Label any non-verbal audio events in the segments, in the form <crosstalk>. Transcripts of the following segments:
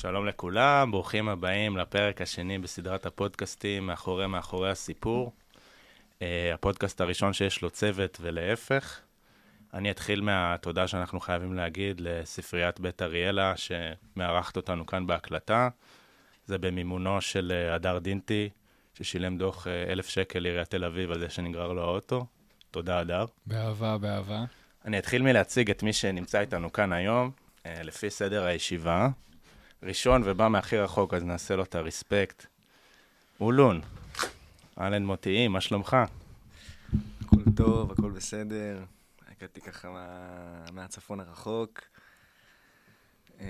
שלום לכולם, ברוכים הבאים לפרק השני בסדרת הפודקאסטים מאחורי מאחורי הסיפור. Uh, הפודקאסט הראשון שיש לו צוות ולהפך. אני אתחיל מהתודה שאנחנו חייבים להגיד לספריית בית אריאלה, שמארחת אותנו כאן בהקלטה. זה במימונו של אה, הדר דינטי, ששילם דוח uh, אלף שקל לעיריית תל אביב על זה שנגרר לו האוטו. תודה, הדר. באהבה, באהבה. אני אתחיל מלהציג את מי שנמצא איתנו כאן היום, לפי סדר הישיבה. ראשון ובא מהכי רחוק, אז נעשה לו את הרספקט. אולון, אהלן מוטי, מה שלומך? הכל טוב, הכל בסדר. הגעתי ככה מה... מהצפון הרחוק. אה,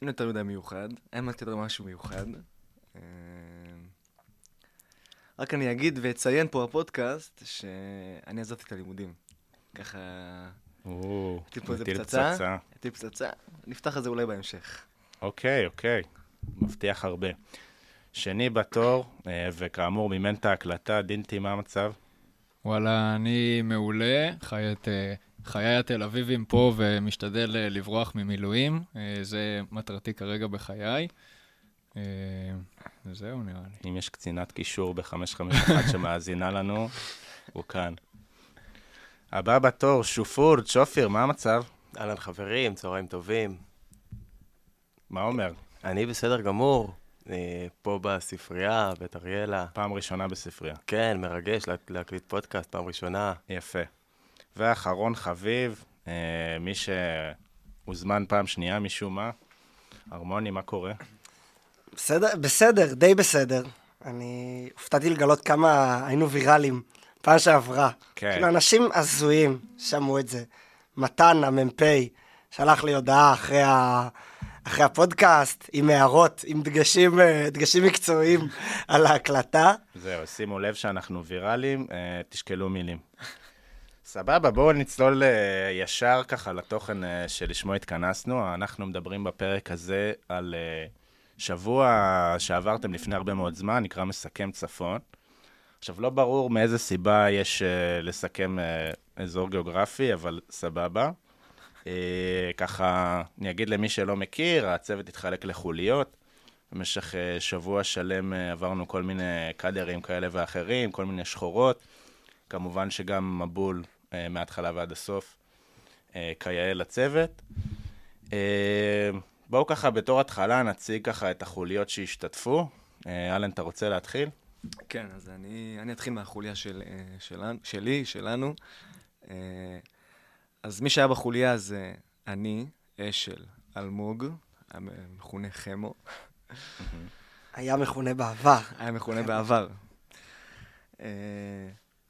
אין יותר מדי מיוחד, אין יותר משהו מיוחד. אה, רק אני אגיד ואציין פה בפודקאסט שאני עזבתי את הלימודים. ככה... פה איזה פצצה. הייתי פצצה. נפתח את זה אולי בהמשך. אוקיי, אוקיי. מבטיח הרבה. שני בתור, אה, וכאמור, מימן את ההקלטה, דינטי, מה המצב? וואלה, אני מעולה, חי את אה, חיי התל אביבים פה ומשתדל אה, לברוח ממילואים. זה מטרתי כרגע בחיי. וזהו, נראה לי. אם יש קצינת קישור ב-551 שמאזינה לנו, הוא כאן. הבא בתור, שופורד, שופיר, מה המצב? אהלן חברים, צהריים טובים. מה אומר? אני בסדר גמור, אה, פה בספרייה, בית אריאלה. פעם ראשונה בספרייה. כן, מרגש להקליט פודקאסט, פעם ראשונה. יפה. ואחרון חביב, אה, מי שהוזמן פעם שנייה משום מה, הרמוני, מה קורה? בסדר, בסדר, די בסדר. אני הופתעתי לגלות כמה היינו ויראליים פעם שעברה. כן. כאילו, אנשים הזויים שמעו את זה. מתן, המ"פ, שלח לי הודעה אחרי ה... אחרי הפודקאסט, עם הערות, עם דגשים, אה, דגשים מקצועיים <laughs> על ההקלטה. זהו, שימו לב שאנחנו ויראליים, אה, תשקלו מילים. סבבה, בואו נצלול אה, ישר ככה לתוכן שלשמו התכנסנו. אנחנו מדברים בפרק הזה על שבוע שעברתם לפני הרבה מאוד זמן, נקרא מסכם צפון. עכשיו, לא ברור מאיזה סיבה יש לסכם אזור גיאוגרפי, אבל סבבה. אה, ככה, אני אגיד למי שלא מכיר, הצוות התחלק לחוליות. במשך אה, שבוע שלם אה, עברנו כל מיני קאדרים כאלה ואחרים, כל מיני שחורות. כמובן שגם מבול מההתחלה ועד הסוף, כיאה לצוות. בואו ככה בתור התחלה נציג ככה את החוליות שהשתתפו. אלן, אתה רוצה להתחיל? כן, אז אני, אני אתחיל מהחוליה של, של, שלי, שלנו. אז מי שהיה בחוליה זה אני, אשל, אלמוג, המכונה חמו. היה מכונה בעבר. היה מכונה בעבר. אה,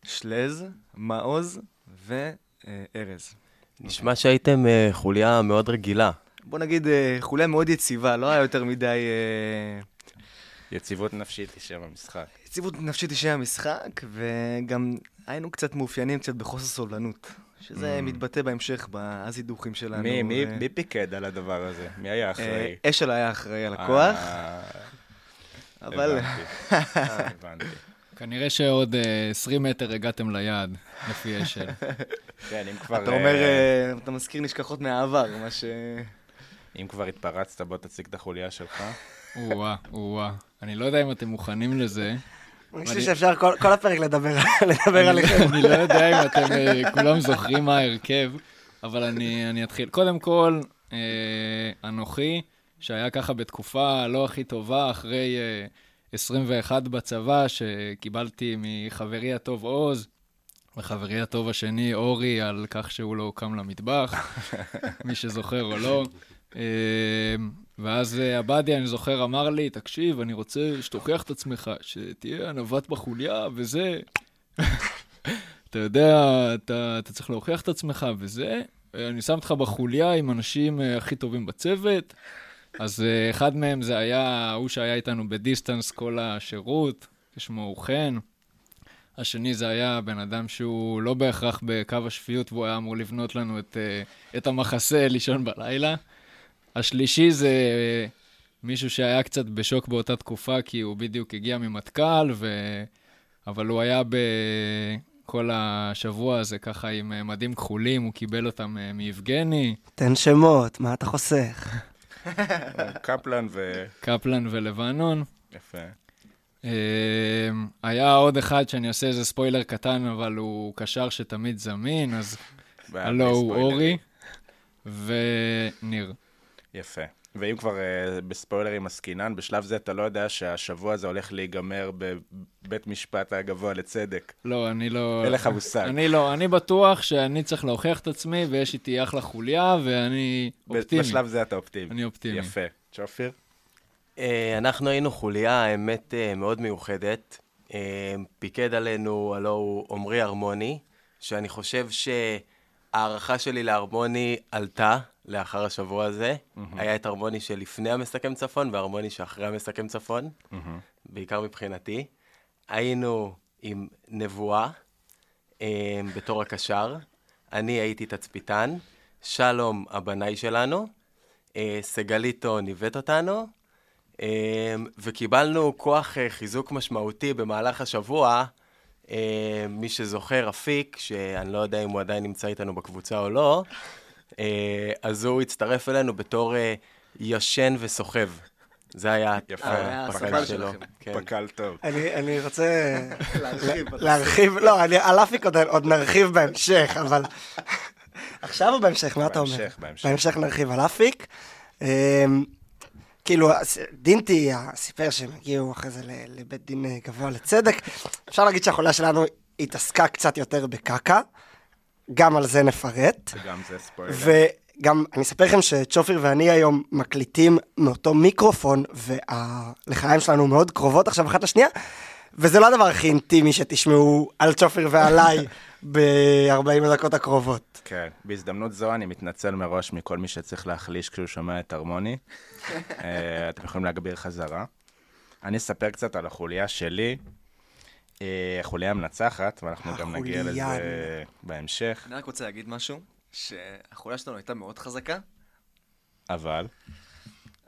שלז, מעוז וארז. נשמע שהייתם אה, חוליה מאוד רגילה. בוא נגיד אה, חוליה מאוד יציבה, לא היה יותר מדי... יציבות נפשית היא שם המשחק. יציבות נפשית היא שם המשחק, וגם היינו קצת מאופיינים קצת בחוסר סובלנות. שזה mm. מתבטא בהמשך בזידוכים שלנו. מי, מי, מי פיקד על הדבר הזה? מי היה אחראי? אה, אשל היה אחראי על הכוח. אה, <laughs> אבל... <laughs> הבנתי. כנראה שעוד 20 אה, מטר הגעתם ליעד, לפי אשל. <laughs> כן, אם כבר... אתה אומר, אתה מזכיר נשכחות מהעבר, מה ש... אם כבר התפרצת, בוא תציג את החוליה שלך. או-אה, או-אה. אני לא יודע אם אתם מוכנים לזה. אני חושב שאפשר כל הפרק לדבר <laughs> עליכם. אני לא יודע אם אתם אה, כולם זוכרים מה ההרכב, אבל אני אתחיל. קודם כל, אה, אנוכי, שהיה ככה בתקופה לא הכי טובה, אחרי 21 אה, בצבא, שקיבלתי מחברי הטוב עוז, וחברי הטוב השני, אורי, על כך שהוא לא קם למטבח, <laughs> מי שזוכר או לא. ואז אה, עבדיה, אני זוכר, אמר לי, תקשיב, אני רוצה שתוכיח את עצמך, שתהיה הנווט בחוליה וזה. <laughs> אתה יודע, אתה, אתה צריך להוכיח את עצמך וזה. אני שם אותך בחוליה עם אנשים אה, הכי טובים בצוות. אז אה, אחד מהם זה היה ההוא שהיה איתנו בדיסטנס כל השירות, ששמו חן. השני זה היה בן אדם שהוא לא בהכרח בקו השפיות, והוא היה אמור לבנות לנו את, את המחסה לישון בלילה. השלישי זה מישהו שהיה קצת בשוק באותה תקופה, כי הוא בדיוק הגיע ממטכ"ל, ו... אבל הוא היה בכל השבוע הזה ככה עם מדים כחולים, הוא קיבל אותם אה, מיבגני. תן שמות, מה אתה חוסך? קפלן ו... קפלן ולבנון. יפה. אה, היה עוד אחד שאני אעשה איזה ספוילר קטן, אבל הוא קשר שתמיד זמין, אז הלו הוא אורי וניר. יפה. ואם כבר uh, בספוילרים עסקינן, בשלב זה אתה לא יודע שהשבוע הזה הולך להיגמר בבית משפט הגבוה לצדק. לא, אני לא... אין לך מושג. אני לא, אני בטוח שאני צריך להוכיח את עצמי, ויש איתי אחלה חוליה, ואני אופטימי. בשלב זה אתה אופטימי. אני אופטימי. יפה. צ'ופיר? Uh, אנחנו היינו חוליה, האמת, uh, מאוד מיוחדת. Uh, פיקד עלינו, הלו הוא עמרי הרמוני, שאני חושב שההערכה שלי להרמוני עלתה. לאחר השבוע הזה. Mm-hmm. היה את הרמוני שלפני המסכם צפון והרמוני שאחרי המסכם צפון, mm-hmm. בעיקר מבחינתי. היינו עם נבואה אה, בתור הקשר, אני הייתי תצפיתן, שלום הבנאי שלנו, אה, סגליטו ניווט אותנו, אה, וקיבלנו כוח אה, חיזוק משמעותי במהלך השבוע. אה, מי שזוכר, אפיק, שאני לא יודע אם הוא עדיין נמצא איתנו בקבוצה או לא, אז הוא הצטרף אלינו בתור אה, ישן וסוחב. זה היה הפקל שלו. כן. פקל טוב. אני רוצה להרחיב, לא, על אפיק עוד נרחיב בהמשך, אבל... עכשיו או בהמשך? מה אתה אומר? בהמשך, בהמשך. בהמשך נרחיב על אפיק. אמ, כאילו, דינטי סיפר שהם הגיעו אחרי זה לבית דין אה, גבוה לצדק. אפשר להגיד שהחולה שלנו התעסקה קצת יותר בקקה. גם על זה נפרט. וגם זה ספוילר. וגם, אני אספר לכם שצ'ופיר ואני היום מקליטים מאותו מיקרופון, והלחיים שלנו מאוד קרובות עכשיו אחת לשנייה, וזה לא הדבר הכי אינטימי שתשמעו על צ'ופיר ועליי <laughs> ב-40 הדקות הקרובות. כן, בהזדמנות זו אני מתנצל מראש מכל מי שצריך להחליש כשהוא שומע את הרמוני. <laughs> אה, אתם יכולים להגביר חזרה. אני אספר קצת על החוליה שלי, אה, חוליה מנצחת, ואנחנו גם נגיע לזה בהמשך. אני רק רוצה להגיד משהו, שהחוליה שלנו הייתה מאוד חזקה. אבל?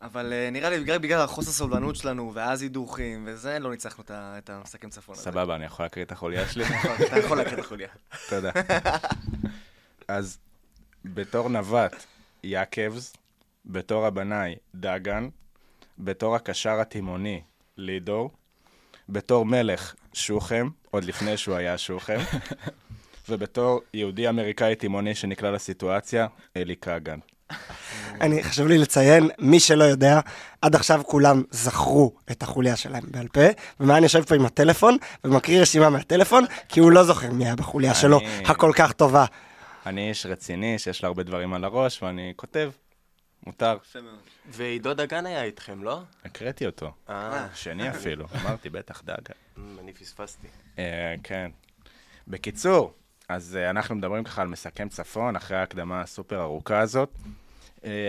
אבל uh, נראה לי בגלל, בגלל החוסר סובלנות שלנו, ואז הידוכים, וזה, לא ניצחנו את המסכם צפון. סבבה, אני יכול להקריא את החוליה שלי? <laughs> אתה יכול להקריא את החוליה. תודה. <laughs> אז בתור נווט, יעקבס, בתור הבנאי, דגן, בתור הקשר התימוני, לידור, בתור מלך, שוחם, עוד לפני שהוא היה שוחם, <laughs> ובתור יהודי אמריקאי תימוני שנקלע לסיטואציה, אלי כגן. אני, חשוב לי לציין, מי שלא יודע, עד עכשיו כולם זכרו את החוליה שלהם בעל פה, ומה אני יושב פה עם הטלפון, ומקריא רשימה מהטלפון, כי הוא לא זוכר מי היה בחוליה. שלו, הכל כך טובה. אני איש רציני, שיש לו הרבה דברים על הראש, ואני כותב, מותר. ועידו דגן היה איתכם, לא? הקראתי אותו. אה. שני אפילו, <laughs> אמרתי, בטח דגן. אני פספסתי. אה, כן. בקיצור, אז אה, אנחנו מדברים ככה על מסכם צפון, אחרי ההקדמה הסופר ארוכה הזאת.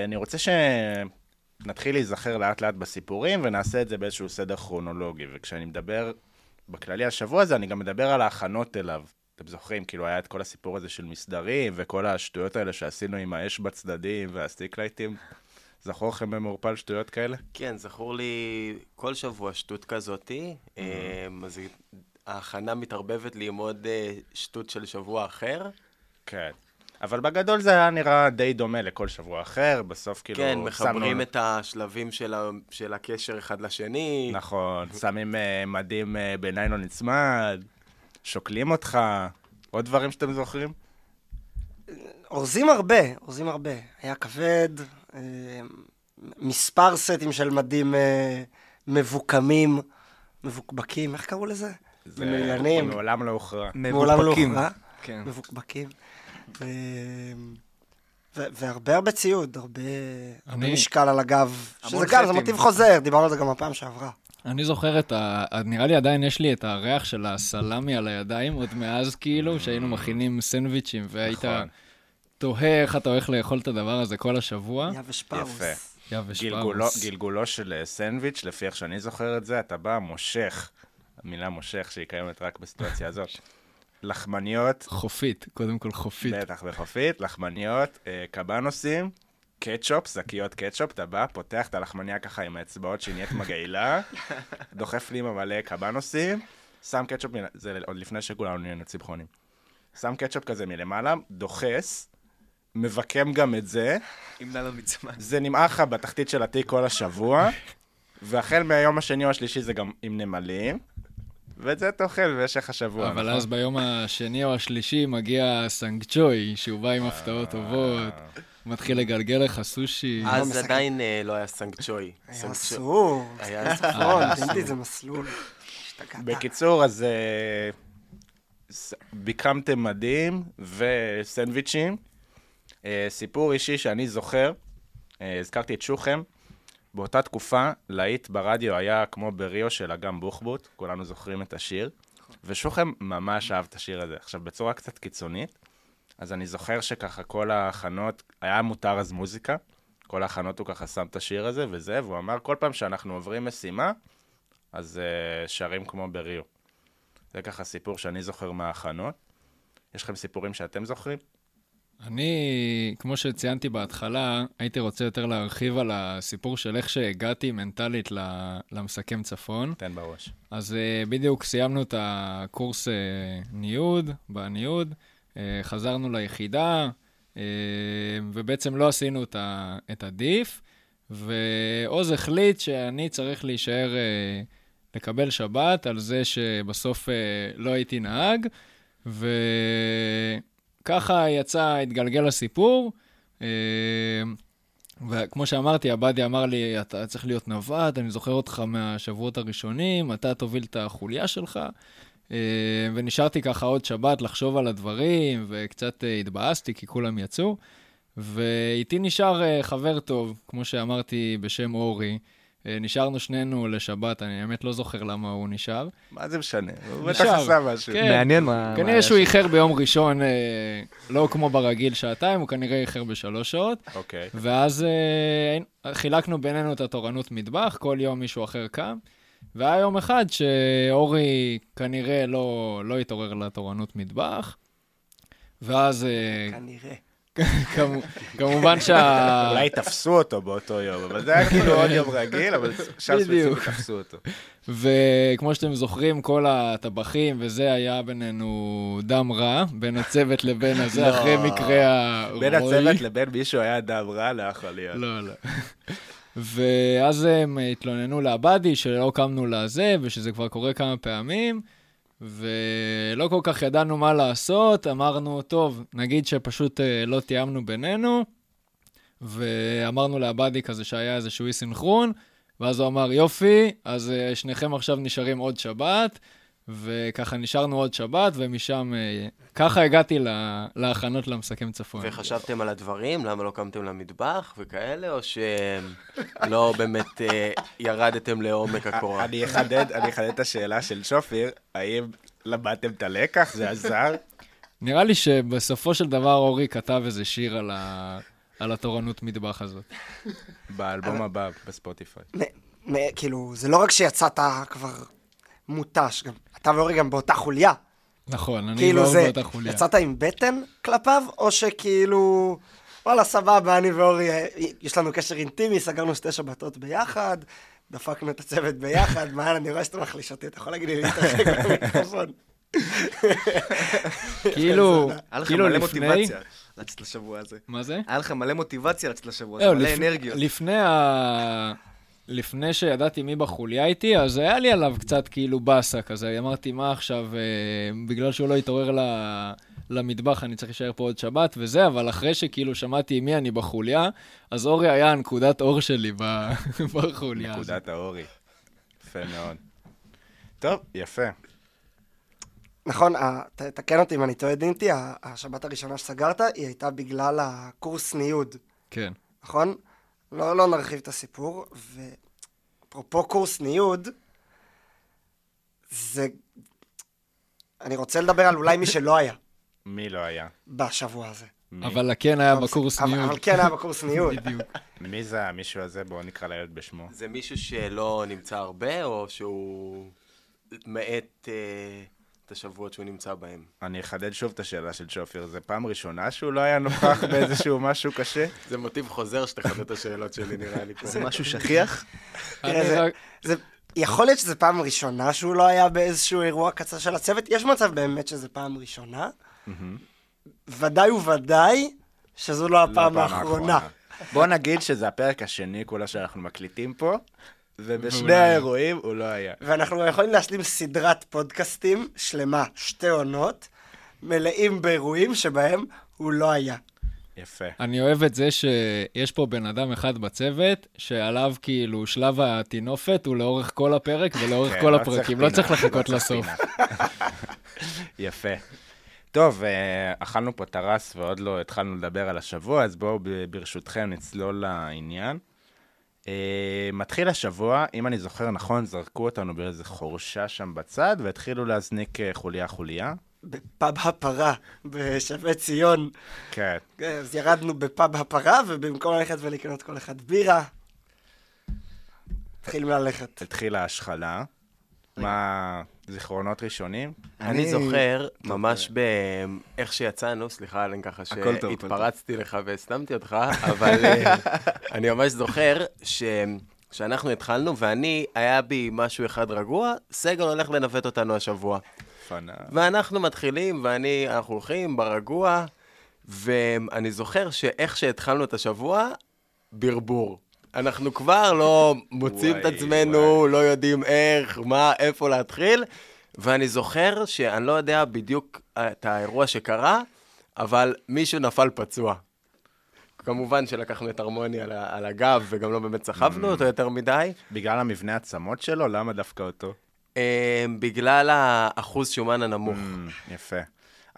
אני רוצה שנתחיל להיזכר לאט לאט בסיפורים, ונעשה את זה באיזשהו סדר כרונולוגי. וכשאני מדבר בכללי השבוע הזה, אני גם מדבר על ההכנות אליו. אתם זוכרים, כאילו היה את כל הסיפור הזה של מסדרים, וכל השטויות האלה שעשינו עם האש בצדדים והסטיקלייטים. זכור לכם במעורפל שטויות כאלה? כן, זכור לי כל שבוע שטות כזאתי. Mm-hmm. אז ההכנה מתערבבת ללמוד אה, שטות של שבוע אחר. כן. אבל בגדול זה היה נראה די דומה לכל שבוע אחר, בסוף כאילו... כן, מחברים שמנו... את השלבים של, ה... של הקשר אחד לשני. נכון, שמים uh, מדים uh, בניילון נצמד, שוקלים אותך, עוד דברים שאתם זוכרים? אורזים הרבה, אורזים הרבה. היה כבד, אה, מספר סטים של מדים אה, מבוקמים, מבוקבקים, איך קראו לזה? זה מנוינים. מעולם לא הוכרע. מעולם לא הוכרע. כן. מבוקבקים. והרבה הרבה ציוד, הרבה, הרבה משקל על הגב, שזה גם, זה מוטיב חוזר, דיברנו על זה גם בפעם שעברה. אני זוכר את ה... נראה לי עדיין יש לי את הריח של הסלמי על הידיים, עוד מאז כאילו, שהיינו מכינים סנדוויצ'ים, והיית נכון. תוהה איך אתה הולך לאכול את הדבר הזה כל השבוע. יא ושפאוס. יפה. יא ושפאוס. גלגולו של אה, סנדוויץ', לפי איך שאני זוכר את זה, אתה בא, מושך, המילה מושך, שהיא קיימת רק בסיטואציה <laughs> הזאת. לחמניות. חופית, קודם כל חופית. בטח, בחופית, לחמניות, אה, קבנוסים, קטשופ, שקיות קטשופ, אתה בא, פותח את הלחמניה ככה עם האצבעות שהיא נהיית מגעילה, <laughs> דוחף לי עם מלא קבנוסים, שם קטשופ, זה עוד לפני שכולנו נהיינו צמחונים. שם קטשופ כזה מלמעלה, דוחס, מבקם גם את זה. ימנע לו מצווה. זה נמער לך בתחתית של התיק כל השבוע, והחל מהיום השני או השלישי זה גם עם נמלים, ואת זה אתה אוכל במשך השבוע, אבל נכון? אז ביום השני או השלישי מגיע סנגצ'וי, שהוא בא עם אה. הפתעות טובות, מתחיל לגלגל לך סושי. אז משחק. עדיין אה, לא היה סנקצ'וי. היה. אסור. היה נכון, דינדי זה מסלול. השתגעת. בקיצור, אז אה, ביקמתם מדים וסנדוויצ'ים. אה, סיפור אישי שאני זוכר, אה, הזכרתי את שוחם. באותה תקופה, להיט ברדיו היה כמו בריו של אגם בוחבוט, כולנו זוכרים את השיר, ושוחם ממש אהב את השיר הזה. עכשיו, בצורה קצת קיצונית, אז אני זוכר שככה כל ההכנות, היה מותר אז מוזיקה, כל ההכנות הוא ככה שם את השיר הזה וזה, והוא אמר, כל פעם שאנחנו עוברים משימה, אז uh, שרים כמו בריו. זה ככה סיפור שאני זוכר מההכנות. יש לכם סיפורים שאתם זוכרים? אני, כמו שציינתי בהתחלה, הייתי רוצה יותר להרחיב על הסיפור של איך שהגעתי מנטלית למסכם צפון. תן בראש. אז uh, בדיוק סיימנו את הקורס uh, ניוד, בניוד, חזרנו ליחידה, uh, ובעצם לא עשינו את, הדיף, ועוז החליט שאני צריך להישאר uh, לקבל שבת על זה שבסוף לא הייתי נהג, וככה יצא, התגלגל הסיפור. וכמו שאמרתי, עבדיה אמר לי, אתה צריך להיות נווט, אני זוכר אותך מהשבועות הראשונים, אתה תוביל את החוליה שלך. אה, ונשארתי ככה עוד שבת לחשוב על הדברים, וקצת אה, התבאסתי כי כולם יצאו. ואיתי נשאר אה, חבר טוב, כמו שאמרתי, בשם אורי. נשארנו שנינו לשבת, אני האמת לא זוכר למה הוא נשאר. מה זה משנה? הוא בטח. עשה משהו. כן. מעניין מה... כנראה שהוא. איחר ביום ראשון, לא כמו ברגיל שעתיים, הוא כנראה איחר בשלוש שעות. אוקיי. ואז חילקנו בינינו את התורנות מטבח, כל יום מישהו אחר קם. והיה יום אחד שאורי כנראה לא, לא התעורר לתורנות מטבח, ואז אה, כנראה. <laughs> כמו, כמובן שה... אולי תפסו אותו באותו יום, אבל זה היה כאילו עוד יום רגיל, אבל שם. ספציפית תפסו אותו. וכמו שאתם זוכרים, כל הטבחים וזה היה בינינו דם רע, בין הצוות לבין הזה, לא. אחרי מקרה הרוי. בין הצוות לבין מישהו היה דם רע, לא יכול להיות. לא, לא. ואז הם התלוננו לעבדי שלא קמנו לזה, ושזה כבר קורה כמה פעמים, ולא כל כך ידענו מה לעשות, אמרנו, טוב, נגיד שפשוט אה, לא תיאמנו בינינו, ואמרנו לעבדי כזה שהיה איזשהו אי סינכרון, ואז הוא אמר, יופי, אז אה, שניכם עכשיו נשארים עוד שבת, וככה נשארנו עוד שבת, ומשם, אה, ככה הגעתי לה, להכנות למסכם צפון. וחשבתם על הדברים? למה לא קמתם למטבח וכאלה, או שלא באמת אה, ירדתם לעומק הקורה? אני אחדד, אני אחדד את השאלה של שופיר, האם למדתם את הלקח? זה עזר? נראה לי שבסופו של דבר אורי כתב איזה שיר על, ה... על התורנות מטבח הזאת. באלבום הבא בספוטיפיי. כאילו, זה לא רק שיצאת כבר מותש, גם אתה ואורי גם באותה חוליה. נכון, אני כאילו לא זה, באותה חוליה. יצאת עם בטן כלפיו, או שכאילו, וואלה, סבבה, אני ואורי, אה, יש לנו קשר אינטימי, סגרנו שתי שבתות ביחד, דפקנו את הצוות ביחד, מה, אני רואה שאתה מחליש אותי, אתה יכול להגיד לי להתרחק <laughs> מהמיקרופון. <laughs> כאילו, היה לך כאילו מלא לפני... מוטיבציה לצאת לשבוע הזה. מה זה? היה לך מלא מוטיבציה לצאת לשבוע לא, הזה, מלא לפ- אנרגיות. לפני ה... לפני שידעתי מי בחוליה איתי, אז היה לי עליו קצת כאילו באסה כזה. אמרתי, מה עכשיו, אה, בגלל שהוא לא התעורר ל... למטבח, אני צריך להישאר פה עוד שבת וזה, אבל אחרי שכאילו שמעתי עם מי אני בחוליה, אז אורי היה נקודת אור שלי ב... <laughs> בחוליה הזאת. נקודת האורי. יפה מאוד. טוב, יפה. נכון, ת- תקן אותי אם אני טועה, דינטי, ה- השבת הראשונה שסגרת, היא הייתה בגלל הקורס ניוד, כן. נכון? לא, לא נרחיב את הסיפור, ואפרופו קורס ניוד, זה... אני רוצה לדבר על אולי מי שלא היה <laughs> מי לא היה? בשבוע הזה. מי? אבל כן היה בקורס אבל, ניוד. אבל כן היה בקורס <laughs> ניוד. בדיוק. מי זה המישהו הזה? בואו נקרא לילד בשמו. זה מישהו שלא נמצא הרבה, או שהוא מאט אה, את השבועות שהוא נמצא בהם? אני אחדד שוב את השאלה של שופיר. זה פעם ראשונה שהוא לא היה נוכח <laughs> באיזשהו משהו קשה? זה מוטיב חוזר שתחדד את השאלות שלי, נראה לי. זה משהו שכיח? <laughs> יכול להיות שזו פעם ראשונה שהוא לא היה באיזשהו אירוע קצר של הצוות, יש מצב באמת שזו פעם ראשונה. ודאי וודאי שזו לא הפעם האחרונה. בוא נגיד שזה הפרק השני כולה שאנחנו מקליטים פה, ובשני האירועים הוא לא היה. ואנחנו יכולים להשלים סדרת פודקאסטים שלמה, שתי עונות, מלאים באירועים שבהם הוא לא היה. יפה. אני אוהב את זה שיש פה בן אדם אחד בצוות, שעליו כאילו שלב הטינופת הוא לאורך כל הפרק ולאורך כן, כל לא הפרקים, צריך לא צריך לחכות לא לסוף. יפה. טוב, אה, אכלנו פה טרס ועוד לא התחלנו לדבר על השבוע, אז בואו ברשותכם נצלול לעניין. אה, מתחיל השבוע, אם אני זוכר נכון, זרקו אותנו באיזה חורשה שם בצד, והתחילו להזניק אה, חוליה-חוליה. בפאב הפרה בשבי ציון. כן. אז ירדנו בפאב הפרה, ובמקום ללכת ולקנות כל אחד בירה, התחילו ללכת. התחילה ההשחלה. מה, זיכרונות ראשונים? אני זוכר, ממש באיך שיצאנו, סליחה, אלן, ככה שהתפרצתי לך והסתמתי אותך, אבל <laughs> אה, אני ממש זוכר ש... שאנחנו התחלנו, ואני, היה בי משהו אחד רגוע, סגל הולך לנווט אותנו השבוע. פנה. ואנחנו מתחילים, ואני, אנחנו הולכים ברגוע, ואני זוכר שאיך שהתחלנו את השבוע, ברבור. אנחנו כבר לא מוצאים את עצמנו. לא יודעים איך, מה, איפה להתחיל, ואני זוכר שאני לא יודע בדיוק את האירוע שקרה, אבל מישהו נפל פצוע. כמובן שלקחנו את הרמוני על, על הגב, וגם לא באמת סחבנו אותו יותר מדי. בגלל המבנה עצמות שלו? למה דווקא אותו? אה, בגלל האחוז שומן הנמוך. Mm, יפה.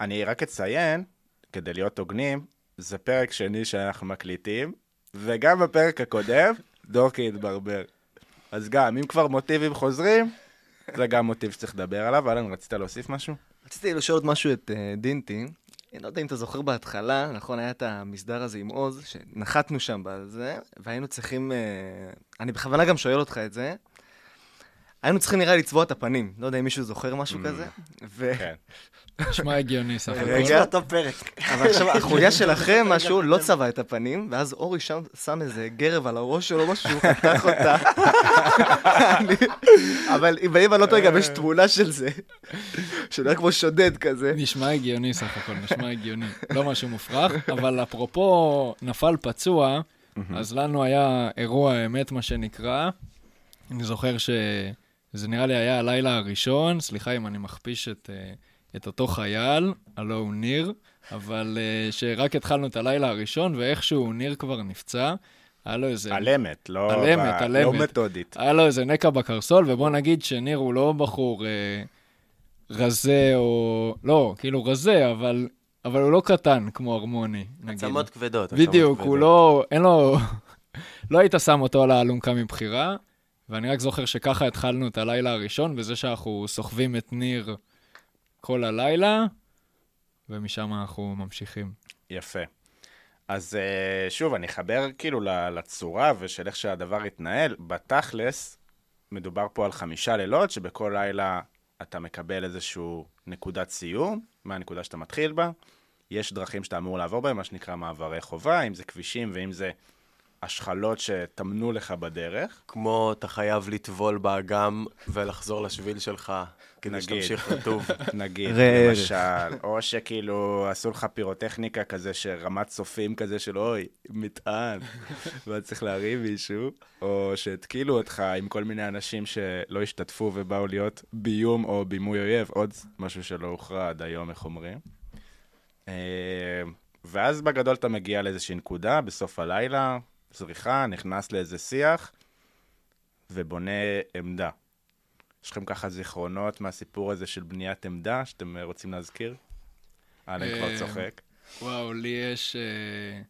אני רק אציין, כדי להיות הוגנים, זה פרק שני שאנחנו מקליטים, וגם בפרק הקודם, דורקי התברבר. אז גם, אם כבר מוטיבים חוזרים, זה גם מוטיב שצריך לדבר עליו. אלן, רצית להוסיף משהו? רציתי לשאול עוד משהו את אה, דינטי. אני לא יודע אם אתה זוכר בהתחלה, נכון, היה את המסדר הזה עם עוז, שנחתנו שם בזה, והיינו צריכים, אה, אני בכוונה גם שואל אותך את זה, היינו צריכים נראה לי לצבוע את הפנים, לא יודע אם מישהו זוכר משהו כזה, ו... כן. נשמע הגיוני סך הכל. רגע. אותו פרק. אבל עכשיו, החוליה שלכם, <laughs> משהו, לא צבע את הפנים, ואז אורי שם שם איזה גרב על הראש שלו, משהו, שהוא חתך אותה. <laughs> <laughs> אבל אם אני לא טועה, גם יש תמונה של זה, שנראה כמו שודד כזה. נשמע הגיוני סך הכל, נשמע הגיוני. לא משהו מופרך, אבל אפרופו נפל פצוע, אז לנו היה אירוע אמת, מה שנקרא. אני זוכר שזה נראה לי היה הלילה הראשון, סליחה אם אני מכפיש את, אה, את אותו חייל, הלו הוא ניר, אבל אה, שרק התחלנו את הלילה הראשון, ואיכשהו ניר כבר נפצע. היה לו איזה... על אמת, לא על אמת, ב- על לא אמת. מתודית. היה לו איזה נקע בקרסול, ובוא נגיד שניר הוא לא בחור אה, רזה או... לא, כאילו רזה, אבל, אבל הוא לא קטן כמו הרמוני, נגיד. עצמות כבדות. בדיוק, הוא. לא... אין לו... <laughs> לא היית שם אותו על האלונקה מבחירה, ואני רק זוכר שככה התחלנו את הלילה הראשון, בזה שאנחנו סוחבים את ניר כל הלילה, ומשם אנחנו ממשיכים. יפה. אז אה, שוב, אני אחבר כאילו לצורה ושל איך שהדבר התנהל. בתכלס, מדובר פה על חמישה לילות, שבכל לילה אתה מקבל איזושהי נקודת סיום, מהנקודה שאתה מתחיל בה. יש דרכים שאתה אמור לעבור בהם, מה שנקרא מעברי חובה, אם זה כבישים ואם זה השחלות שטמנו לך בדרך. כמו אתה חייב לטבול באגם ולחזור לשביל שלך, כדי. שתמשיך רטוב. נגיד. למשל, או שכאילו עשו לך פירוטכניקה כזה שרמת צופים כזה של אוי, מטען, <laughs> ואז צריך להרים מישהו, או שהתקילו אותך עם כל מיני אנשים שלא השתתפו ובאו להיות ביום או בימוי אויב, עוד משהו שלא הוכרע עד היום, איך אומרים. אה, ואז בגדול אתה מגיע לאיזושהי נקודה, בסוף הלילה, זריחה, נכנס לאיזה שיח, ובונה עמדה. יש לכם ככה זיכרונות מהסיפור הזה של בניית עמדה, שאתם אה, רוצים להזכיר? אלן כבר אה, צוחק. וואו, לי יש... אה,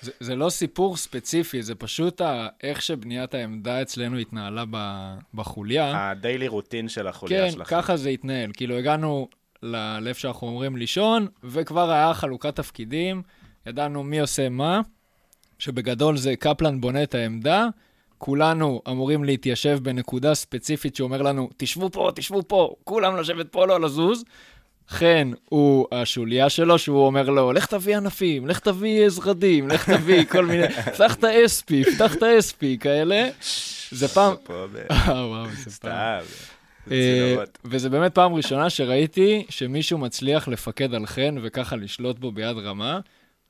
זה, זה לא סיפור ספציפי, זה פשוט ה, איך שבניית העמדה אצלנו התנהלה ב, בחוליה. הדיילי רוטין של החוליה כן, שלכם. ככה זה התנהל. כאילו, הגענו לאיפה שאנחנו אומרים לישון, וכבר היה חלוקת תפקידים, ידענו מי עושה מה, שבגדול זה קפלן בונה את העמדה, כולנו אמורים להתיישב בנקודה ספציפית שאומר לנו, תשבו פה, תשבו פה, כולם לשבת פה, לא לזוז. חן הוא השוליה שלו, שהוא אומר לו, לך תביא ענפים, לך תביא זרדים, לך תביא כל מיני, <laughs> פתח את האספי, פתח את האספי, כאלה. זה פעם... <laughs> אה, פעם. סתם. אה. וזה באמת פעם ראשונה שראיתי שמישהו מצליח לפקד על חן וככה לשלוט בו ביד רמה.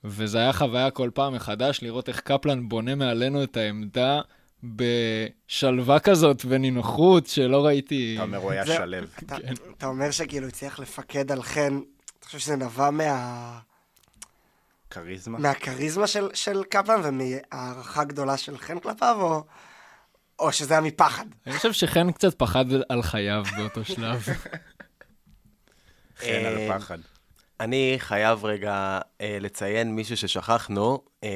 וזה היה חוויה כל פעם מחדש לראות איך קפלן בונה מעלינו את העמדה בשלווה כזאת ונינוחות שלא ראיתי. אתה אומר, הוא היה זה- שלו. אתה- אתה אומר שכאילו הצליח לפקד על חן, אתה חושב שזה נבע מה... כריזמה? מהכריזמה של, של קפלן ומהערכה גדולה של חן כלפיו, או, או שזה היה מפחד? אני חושב שחן קצת פחד על חייו באותו שלב. <laughs> חן על פחד. אני חייב רגע אה, לציין מישהו ששכחנו, אה,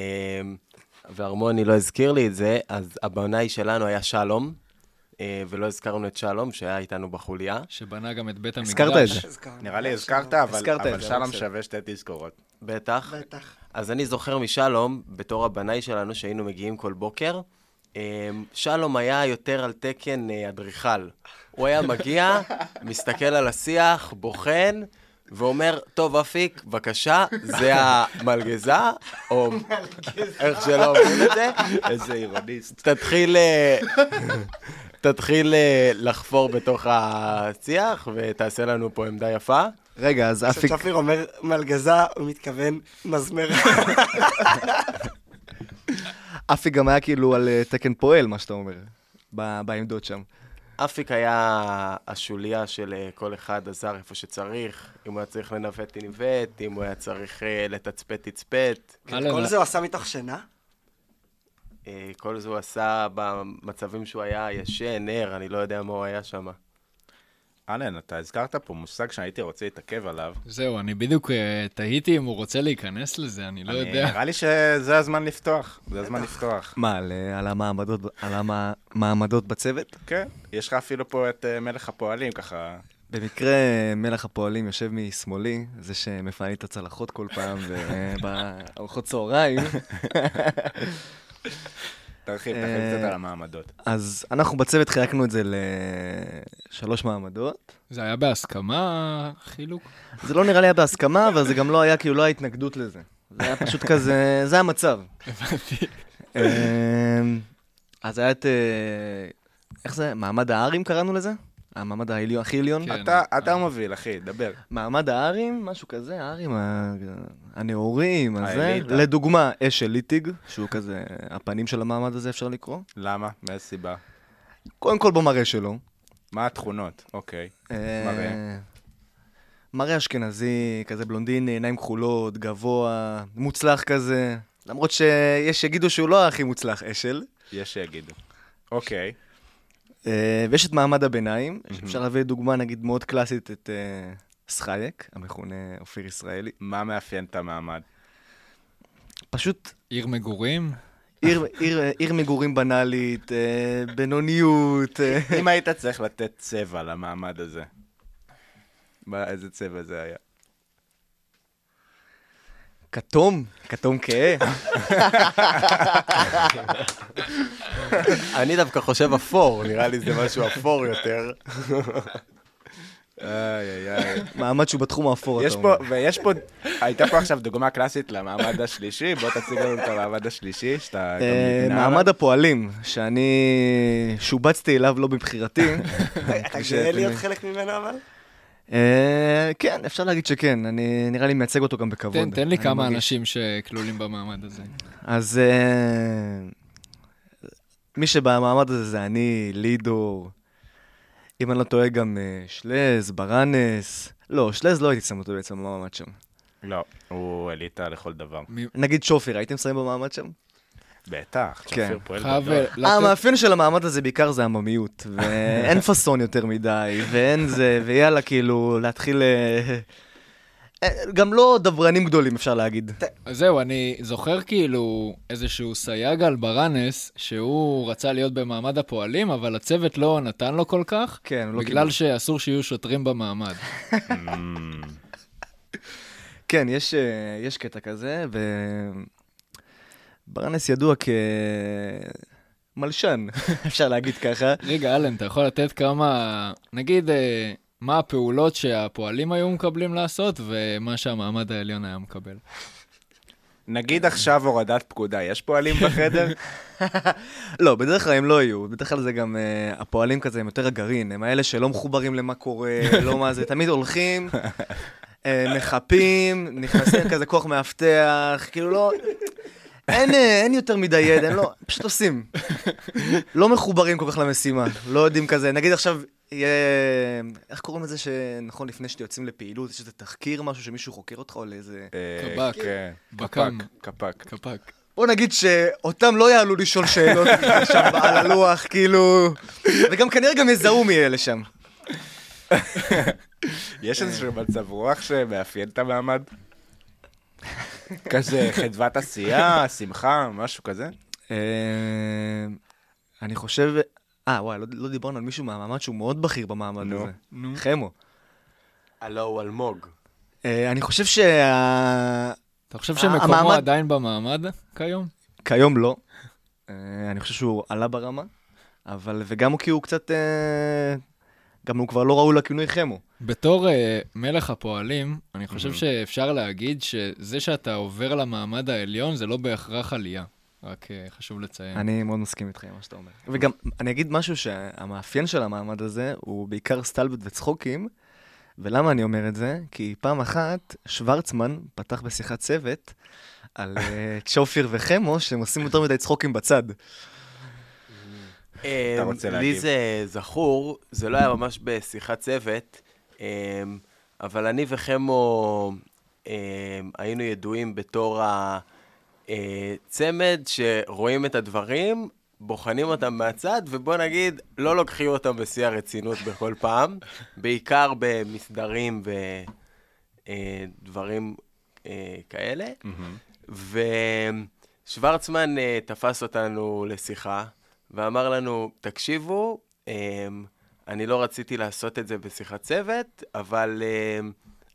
והרמוני לא הזכיר לי את זה, אז הבנאי שלנו היה שלום, אה, ולא הזכרנו את שלום, שהיה איתנו בחוליה. שבנה גם את בית המקדש. הזכרת את זה. נראה לי הזכרת, אבל הזכרת אבל זה, שלום בסדר. שווה שתי תזכורות. בטח. בטח. אז אני זוכר משלום, בתור הבנאי שלנו, שהיינו מגיעים כל בוקר, אה, שלום היה יותר על תקן אה, אדריכל. הוא היה מגיע, מסתכל על השיח, בוחן, ואומר, טוב, אפיק, בבקשה, זה המלגזה, או איך שלא אומרים את זה, איזה אירוניסט. תתחיל, אה, <laughs> תתחיל אה, לחפור בתוך השיח, ותעשה לנו פה עמדה יפה. רגע, אז אפיק, כשצ'פיר אומר מלגזה, הוא מתכוון מזמר. <laughs> אפיק גם היה כאילו על אה, תקן פועל, מה שאתה אומר, בעמדות שם. אפיק היה השוליה של אה, כל אחד עזר איפה שצריך, אם הוא היה צריך לנווט, ניווט, אם הוא היה צריך אה, לתצפת, תצפת. כל זה הוא עשה מתוך שינה? אה, כל זה הוא עשה במצבים שהוא היה ישן, ער, אני לא יודע מה הוא היה שם. אלן, אתה הזכרת פה מושג שהייתי רוצה להתעכב עליו. זהו, אני בדיוק אה, תהיתי אם הוא רוצה להיכנס לזה, אני לא אני- יודע. נראה לי שזה הזמן לפתוח. זה הזמן לפתוח. מה, על, אה, על המעמדות, על המעמדות בצוות? כן, יש לך אפילו פה את אה, מלך הפועלים, ככה... במקרה מלך הפועלים יושב משמאלי, זה שמפנה לי את הצלחות כל פעם, ובארוחות צהריים. <laughs> תרחיב, אה, תרחיב קצת על המעמדות. אז אנחנו בצוות חילקנו את זה לשלוש מעמדות. זה היה בהסכמה, חילוק? זה לא נראה לי היה בהסכמה, <laughs> אבל זה גם לא היה, כאילו לא היה התנגדות לזה. זה היה פשוט כזה, זה המצב. הבנתי. אמ, אז היה את, אה, איך זה? מעמד הארים קראנו לזה? המעמד העליון, הכי עליון? כן. אתה- אתה מוביל, אחי, דבר. מעמד הארים, משהו כזה, הארים ה- הנאורים, הזה. לדוגמה, אשל ליטיג, שהוא כזה, הפנים של המעמד הזה אפשר לקרוא. למה? מאיזה סיבה? קודם כל במראה שלו. מה התכונות? אוקיי. אה, מראה. מראה אשכנזי, כזה בלונדיני, עיניים כחולות, גבוה, מוצלח כזה. למרות שיש שיגידו שהוא לא הכי מוצלח, אשל. יש שיגידו. אוקיי. אה, ויש את מעמד הביניים, שאפשר להביא דוגמה נגיד מאוד קלאסית את אה, סחייק, המכונה אופיר ישראלי. מה מאפיין את המעמד? פשוט עיר מגורים? עיר, עיר, עיר מגורים בנאלית, אה, בינוניות. אה. אם היית צריך לתת צבע למעמד הזה, מה- איזה צבע זה היה? כתום, כתום כהה. אני דווקא חושב אפור, נראה לי זה משהו אפור יותר. איי, איי, איי. מעמד שהוא בתחום האפור, אתה אומר. פה, ויש פה, הייתה פה עכשיו דוגמה קלאסית למעמד השלישי, בוא תציג לנו את המעמד השלישי, שאתה גם אה, מעמד. הפועלים, שאני שובצתי אליו לא מבחירתי. <laughs> אתה גאה להיות חלק ממנו אבל? אה, כן, אפשר להגיד שכן, אני נראה לי מייצג אותו גם בכבוד. תן, תן לי כמה מרגיש. אנשים שכלולים במעמד הזה. אז אה, מי שבמעמד הזה זה אני, לידור, אם אני לא טועה גם אה, שלז, ברנס. לא, שלז לא הייתי שם אותו בעצם במעמד שם. לא, הוא אליטה לכל דבר. מי- נגיד שופר, הייתם שמים במעמד שם? בטח, כן. חייב. המאפיין של המעמד הזה בעיקר זה עממיות, ואין <laughs> פאסון יותר מדי, ואין זה, ויאללה, כאילו, להתחיל... אה, אה, גם לא דברנים גדולים, אפשר להגיד. אז זהו, אני זוכר כאילו איזשהו סייג על ברנס, שהוא רצה להיות במעמד הפועלים, אבל הצוות לא נתן לו כל כך, כן, לא בגלל קיבל. שאסור שיהיו שוטרים במעמד. <laughs> כן, יש, אה, יש קטע כזה, וברנס ידוע כמלשן, <laughs> אפשר להגיד ככה. רגע, אלן, אתה יכול לתת כמה, נגיד, אה, מה הפעולות שהפועלים היו מקבלים לעשות, ומה שהמעמד העליון היה מקבל. נגיד עכשיו הורדת פקודה, יש פועלים <laughs> בחדר? לא, בדרך כלל הם לא יהיו, בדרך כלל זה גם, uh, הפועלים כזה הם יותר הגרעין, הם האלה שלא מחוברים למה קורה, <laughs> לא מה זה, תמיד הולכים, אה, מחפים, נכנסים כזה כוח מאבטח, כאילו לא... אין, אה, אין יותר מדי ידע, לא, פשוט עושים. לא מחוברים כל כך למשימה, לא יודעים כזה, נגיד עכשיו יהיה, איך קוראים לזה שנכון לפני שאתם יוצאים לפעילות, יש איזה תחקיר, משהו שמישהו חוקר אותך או לאיזה... אה, קב"ק. כן. בק"ם. קפ"ק. קפ"ק. בוא נגיד שאותם לא יעלו לשאול שאלות <laughs> שם על הלוח, כאילו... וגם כנראה גם יזהו מי אלה שם. <laughs> יש איזשהו מצב רוח שמאפיין את המעמד? כזה חדוות עשייה, שמחה, משהו כזה? אה, אני חושב... אה, וואי, לא, לא דיברנו על מישהו מהמעמד שהוא מאוד בכיר במעמד נו. הזה. נו. חמו. הלו הוא אלמוג. אה, אני חושב שה... אתה חושב שמקומו המעמד- עדיין במעמד כיום? כיום לא. אה, אני חושב שהוא עלה ברמה, אבל וגם כי הוא קצת... גם הוא כבר לא ראוי לכינוי חמו. בתור uh, מלך הפועלים, אני חושב מהמם. שאפשר להגיד שזה שאתה עובר למעמד העליון זה לא בהכרח עלייה. רק uh, חשוב לציין. אני מאוד מסכים איתך עם מה שאתה אומר. וגם, אני אגיד משהו שהמאפיין של המעמד הזה הוא בעיקר סטלבט וצחוקים, ולמה אני אומר את זה? כי פעם אחת שוורצמן פתח בשיחת צוות על אה, <laughs> צ'ופיר וחמו, שהם עושים יותר מדי צחוקים בצד. אתה רוצה לי להגיב? זה זכור, זה לא היה ממש בשיחת צוות, אמ, אבל אני וחמו אמ, היינו ידועים בתור הצמד שרואים את הדברים, בוחנים אותם מהצד, ובוא נגיד, לא לוקחים אותם בשיא הרצינות בכל פעם, בעיקר במסדרים ודברים כאלה. מהמם. ושוורצמן אה, תפס אותנו לשיחה, ואמר לנו, תקשיבו, אה, אני לא רציתי לעשות את זה בשיחת צוות, אבל אה,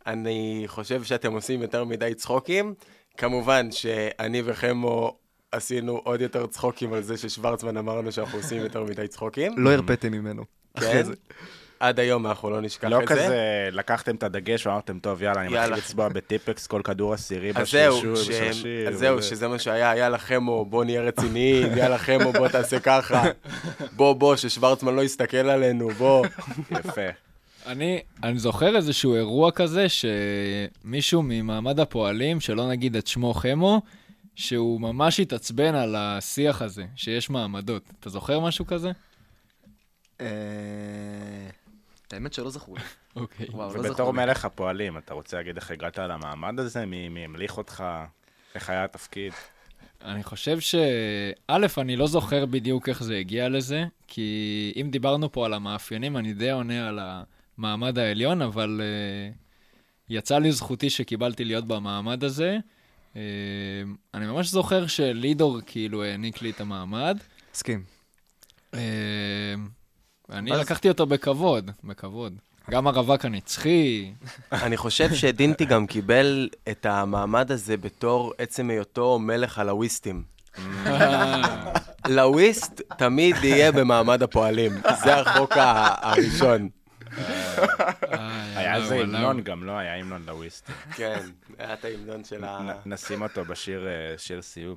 אני חושב שאתם עושים יותר מדי צחוקים. כמובן שאני וחמו עשינו עוד יותר צחוקים על זה ששוורצמן אמר לנו שאנחנו עושים יותר מדי צחוקים. לא הרפאתם ממנו. כן? עד היום אנחנו לא נשכח לא את זה. כזה, לקחתם את הדגש ואמרתם, טוב, יאללה, אני מתחיל. לצבוע בטיפקס כל כדור עשירי ש- בשרשיר. אז זהו, וזה. שזה מה שהיה, יאללה חמו, בוא נהיה רציניים, יאללה חמו, בוא תעשה ככה. <laughs> בוא, בוא, ששוורצמן לא יסתכל עלינו, בוא. יפה. אני, אני זוכר איזשהו אירוע כזה שמישהו ממעמד הפועלים, שלא נגיד את שמו חמו, שהוא ממש התעצבן על השיח הזה, שיש מעמדות. אתה זוכר משהו כזה? האמת שלא זכור לי. <laughs> אוקיי. וואו, לא ובתור זכור לי. מלך הפועלים, אתה רוצה להגיד איך הגעת למעמד הזה? מי מי המליך אותך? איך היה התפקיד? <laughs> אני חושב ש... א', אני לא זוכר בדיוק איך זה הגיע לזה, כי אם דיברנו פה על המאפיינים, אני די עונה על המעמד העליון, אבל uh, יצא לי זכותי שקיבלתי להיות במעמד הזה. Uh, אני ממש זוכר שלידור כאילו העניק לי את המעמד. מסכים. Uh, ואני אז- לקחתי אותו בכבוד, בכבוד. גם הרווק הנצחי. <laughs> אני חושב שדינטי גם קיבל את המעמד הזה בתור עצם היותו מלך הלוויסטים. <laughs> לוויסט תמיד יהיה במעמד הפועלים, זה החוק הראשון. היה איזה וואו, המנון. גם, לא? היה המנון לוויסט. כן, היה את ההמנון של ה... נשים אותו בשיר אה, סיום.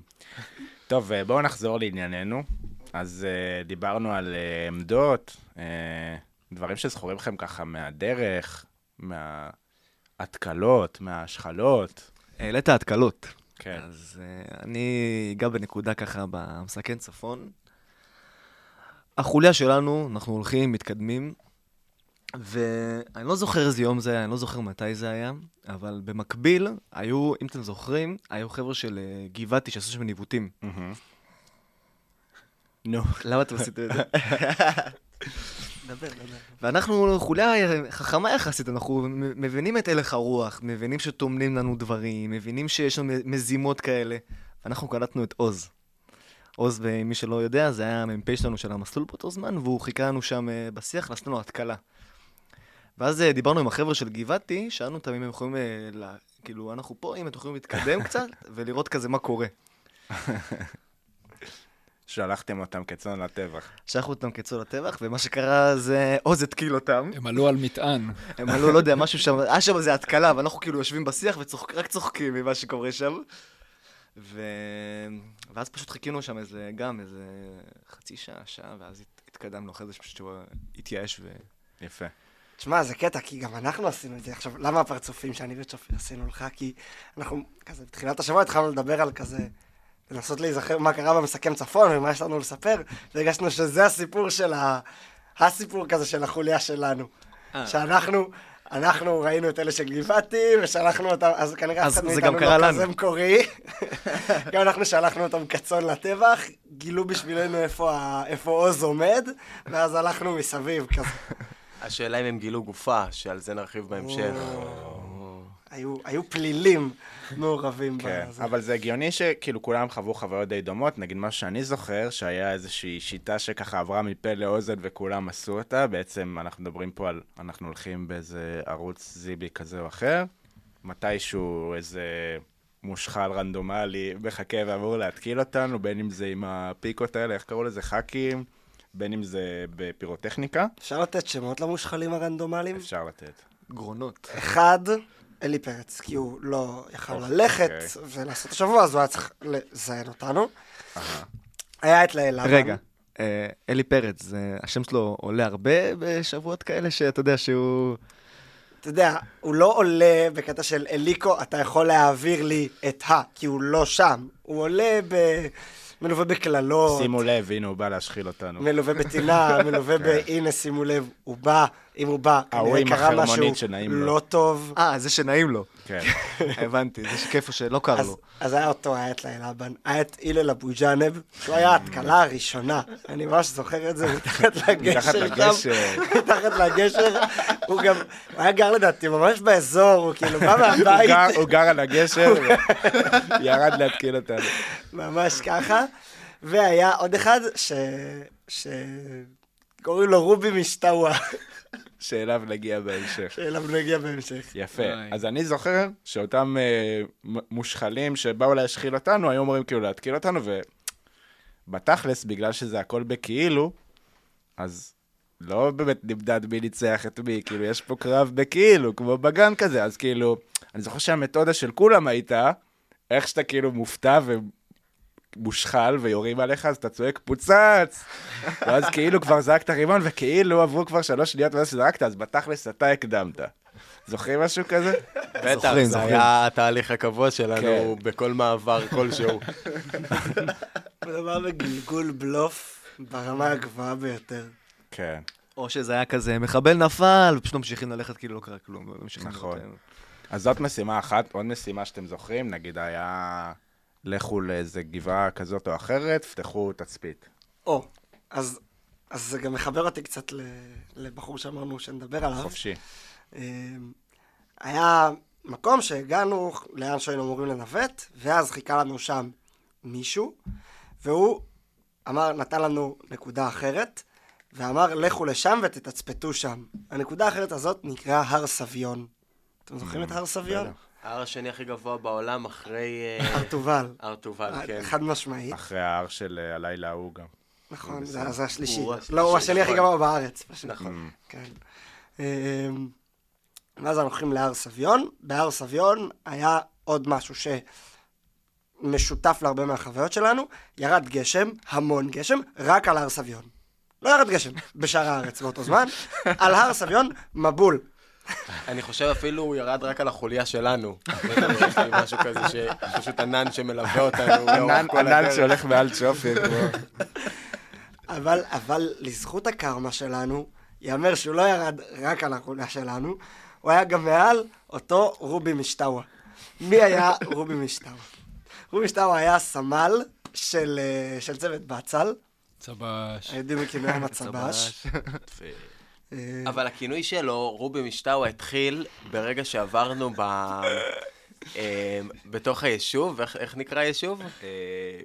טוב, אה, בואו נחזור לענייננו. אז אה, דיברנו על אה, עמדות, אה, דברים שזכורים לכם ככה מהדרך, מההתקלות, מההשחלות. העלית התקלות. כן. אז uh, אני אגע בנקודה ככה במסכן צפון. החוליה שלנו, אנחנו הולכים, מתקדמים, ואני לא זוכר איזה יום זה היה, אני לא זוכר מתי זה היה, אבל במקביל היו, אם אתם זוכרים, היו חבר'ה של אה, גבעתי שעשו שם ניווטים. מהמם. נו. למה אתם עשיתם את זה? <laughs> ואנחנו חוליה חכמה יחסית, אנחנו מבינים את הלך הרוח, מבינים שטומנים לנו דברים, מבינים שיש לנו מזימות כאלה. ואנחנו קלטנו את עוז. עוז, מי שלא יודע, זה היה המ"פ שלנו של המסלול באותו זמן, והוא חיכה לנו שם אה, בשיח, ועשינו לו התקלה. ואז אה, דיברנו עם החבר'ה של גבעתי, שאלנו אותם אם הם יכולים, אה, לה, כאילו, אנחנו פה, אם אתם יכולים להתקדם <laughs> קצת, ולראות כזה מה קורה. שלחתם אותם כצאן לטבח. שלחנו אותם כצאן לטבח, ומה שקרה זה עוז התקיל אותם. הם עלו על מטען. הם עלו, לא יודע, משהו שם, היה שם איזה התקלה, ואנחנו כאילו יושבים בשיח ורק צוחקים ממה שקורה שם. ו... ואז פשוט חיכינו שם איזה, גם איזה חצי שעה, שעה, ואז הת- התקדמנו אחרי זה שפשוט שהוא התייאש ו... יפה. תשמע, זה קטע, כי גם אנחנו עשינו את זה. עכשיו, למה הפרצופים שאני וצ'ופי עשינו לך? כי אנחנו, כזה, בתחילת השבוע התחלנו לדבר על כזה, לנסות להיזכר מה קרה במסכם צפון ומה יש לנו לספר, והרגשנו שזה הסיפור של ה... הסיפור כזה של החוליה שלנו. אה. שאנחנו... אנחנו ראינו את אלה של גבעתי, ושלחנו אותם, אז כנראה אף אחד מאיתנו לא לנו. כזה מקורי. <laughs> גם אנחנו שלחנו אותם כצאן לטבח, גילו בשבילנו איפה, איפה עוז עומד, ואז הלכנו מסביב כזה. השאלה אם הם גילו גופה, שעל זה נרחיב בהמשך. היו, היו פלילים מעורבים כן, בזה. אבל זה הגיוני שכאילו כולם חוו חוויות די דומות. נגיד מה שאני זוכר, שהיה איזושהי שיטה שככה עברה מפה לאוזן וכולם עשו אותה. בעצם אנחנו מדברים פה על, אנחנו הולכים באיזה ערוץ זיבי כזה או אחר. מתישהו איזה מושחל רנדומלי מחכה ואמור להתקיל אותנו, בין אם זה עם הפיקות האלה, איך קראו לזה? חאקים, בין אם זה בפירוטכניקה. אפשר לתת שמות למושחלים הרנדומליים? אפשר לתת. גרונות. אחד, אלי פרץ, כי הוא לא יכל ללכת אוקיי. ולעשות השבוע, אז הוא היה צריך לזיין אותנו. היה את לילה. רגע, אה, אלי פרץ, זה- השם שלו עולה הרבה בשבועות כאלה, שאתה יודע שהוא... אתה יודע, הוא לא עולה בקטע של אליקו, אתה יכול להעביר לי את ה, כי הוא לא שם. הוא עולה ב... מלווה בקללות, שימו לב, הנה הוא בא להשחיל אותנו. מלווה בטינה, מלווה <laughs> ב... הנה, שימו לב, הוא בא, אם הוא בא, כנראה קרה משהו שנעים לו. לא טוב. אה, זה שנעים לו. כן. <laughs> הבנתי, זה שכיף שלא קר אז, לו. אז היה אותו, היה את לילה בן, היה את הלל אבו ג'אנב, שהוא היה ההתקלה הראשונה. אני ממש זוכר את זה <laughs> מתחת לגשר מתחת. לגשר. <laughs> מתחת לגשר. הוא גם, הוא היה גר לדעתי ממש באזור, הוא כאילו בא הוא מהבית, גר- הוא גר על הגשר, וירד להתקיל אותנו. ממש ככה. והיה עוד אחד ש... ש... קוראים לו רובי משטאווה, שאליו נגיע בהמשך. שאליו נגיע בהמשך. יפה. אז אני זוכר שאותם אה, מושחלים שבאו להשחיל אותנו, היו אומרים כאילו להתקיל אותנו, ובתכלס, בגלל שזה הכל בכאילו, אז לא באמת נמדד מי ניצח את מי, כאילו, יש פה קרב בכאילו, כמו בגן כזה, אז כאילו, אני זוכר שהמתודה של כולם הייתה, איך שאתה כאילו מופתע ומושחל ויורים עליך, אז אתה צועק פוצץ! <laughs> ואז כאילו כבר זרקת רימון, וכאילו עברו כבר שלוש שניות מאז שזרקת, אז בתכלס אתה הקדמת. זוכרים משהו כזה? בטח, זוכרים, זה זוכרים. היה התהליך הקבוע שלנו כן. בכל מעבר כלשהו. <laughs> מדובר בגלגול בלוף ברמה הגבוהה ביותר. כן. או שזה היה כזה, מחבל נפל, ופשוט ממשיכים ללכת כאילו לא קרה כלום. לא נכון. אז זאת משימה אחת, עוד משימה שאתם זוכרים, נגיד היה לכו לאיזה גבעה כזאת או אחרת, פתחו תצפית. או, אז, אז זה גם מחבר אותי קצת לבחור שאמרנו שנדבר עליו. חופשי. אה, היה מקום שהגענו לאן שהיינו אמורים לנווט, ואז חיכה לנו שם מישהו, והוא אמר, נתן לנו נקודה אחרת, ואמר, לכו לשם ותתצפתו שם. הנקודה האחרת הזאת נקראה הר סביון. אתם זוכרים את הר סביון? בטח. ההר השני הכי גבוה בעולם אחרי אה, הר תובל. הר תובל, כן. חד משמעית. אחרי ההר של אה, הלילה ההוא גם. נכון, זה השלישי. לא, הוא השני הכי נכון. גבוה בארץ. נכון. כן. אמ, ואז אנחנו הולכים להר סביון. בהר סביון היה עוד משהו שמשותף להרבה מהחוויות שלנו. ירד גשם, המון גשם, רק על הר סביון. לא ירד גשם בשאר הארץ באותו זמן. על הר סביון, מבול. <laughs> אני חושב אפילו הוא ירד רק על החוליה שלנו. <laughs> משהו כזה שפשוט ענן שמלווה אותנו ענן. שהולך מעל צ'ופי. <laughs> אבל, אבל לזכות הקרמה שלנו, ייאמר שהוא לא ירד רק על החוליה שלנו, הוא היה גם מעל אותו רובי משטאווה. מי היה רובי משטאווה? רובי משטאווה היה סמל של, אה, של צוות בצל, צבש. היהודים מכינויים הצבש. אבל הכינוי שלו, רובי משטאווה, התחיל ברגע שעברנו ב... אה, בתוך היישוב, איך, איך נקרא היישוב? אה,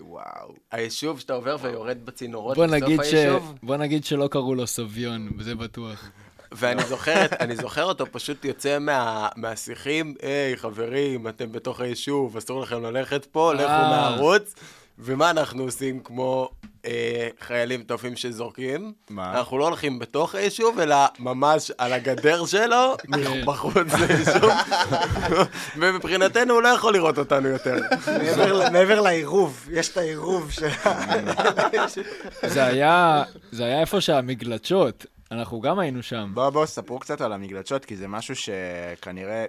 וואו. היישוב שאתה עובר ויורד בצינורות בוא בסוף נגיד, ש... היישוב. בוא נגיד שלא קראו לו סביון, זה בטוח. ואני זוכר, אני זוכר אותו פשוט יוצא מה, מהשיחים, היי חברים, אתם בתוך היישוב, אסור לכם ללכת פה, לכו אה. מהערוץ. ומה אנחנו עושים כמו אה, חיילים טובים שזורקים? מה? אנחנו לא הולכים בתוך היישוב, אלא ממש על הגדר שלו, <laughs> כן. בחוץ ליישוב. <laughs> ומבחינתנו הוא לא יכול לראות אותנו יותר. מעבר לעירוב, יש את העירוב של... <laughs> זה היה, זה היה איפה שהמגלשות, אנחנו גם היינו שם. בואו, בואו, ספרו קצת על המגלשות, כי זה משהו שכנראה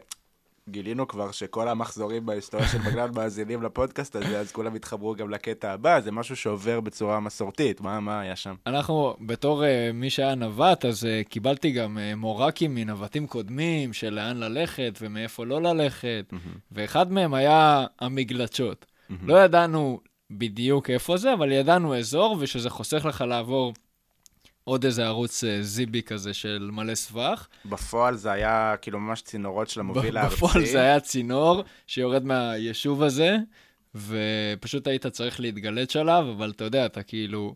גילינו כבר שכל המחזורים בהיסטוריה של בגלל מאזינים לפודקאסט הזה, אז כולם התחברו גם לקטע הבא, זה משהו שעובר בצורה מסורתית. מה, מה היה שם? אנחנו, בתור uh, מי שהיה נווט, אז uh, קיבלתי גם uh, מורקים מנווטים קודמים, של לאן ללכת ומאיפה לא ללכת, mm-hmm. ואחד מהם היה המגלשות. Mm-hmm. לא ידענו בדיוק איפה זה, אבל ידענו אזור, ושזה חוסך לך לעבור עוד איזה ערוץ uh, זיבי כזה של מלא סבך. בפועל זה היה כאילו ממש צינורות של המוביל הארצי. בפועל זה היה צינור שיורד מהיישוב הזה, ופשוט היית צריך להתגלץ' עליו, אבל אתה יודע, אתה כאילו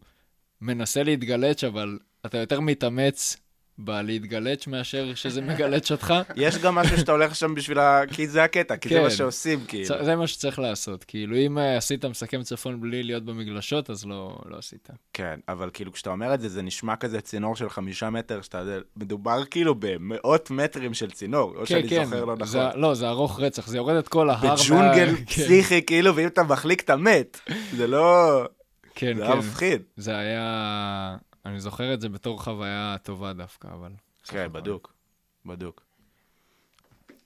מנסה להתגלץ', אבל אתה יותר מתאמץ בלהתגלץ' מאשר שזה מגלץ' אותך. יש גם משהו שאתה הולך שם בשביל ה... כי זה הקטע, כי כן. זה מה שעושים, כאילו. זה מה שצריך לעשות. כאילו, אם uh, עשית מסכם צפון בלי להיות במגלשות, אז לא, לא עשית. כן, אבל כאילו, כשאתה אומר את זה, זה נשמע כזה צינור של חמישה מטר, שאתה... מדובר כאילו במאות מטרים של צינור, או כן, שאני כן. זוכר לא נכון. זה, לא, זה ארוך רצח, זה יורד את כל ההר. בג'ונגל מה... <laughs> פסיכי, כן. כאילו, ואם אתה מחליק, אתה מת. זה לא... כן, זה כן. היה מפחיד. זה היה... אני זוכר את זה בתור חוויה טובה דווקא, אבל... כן, בדוק, בדוק.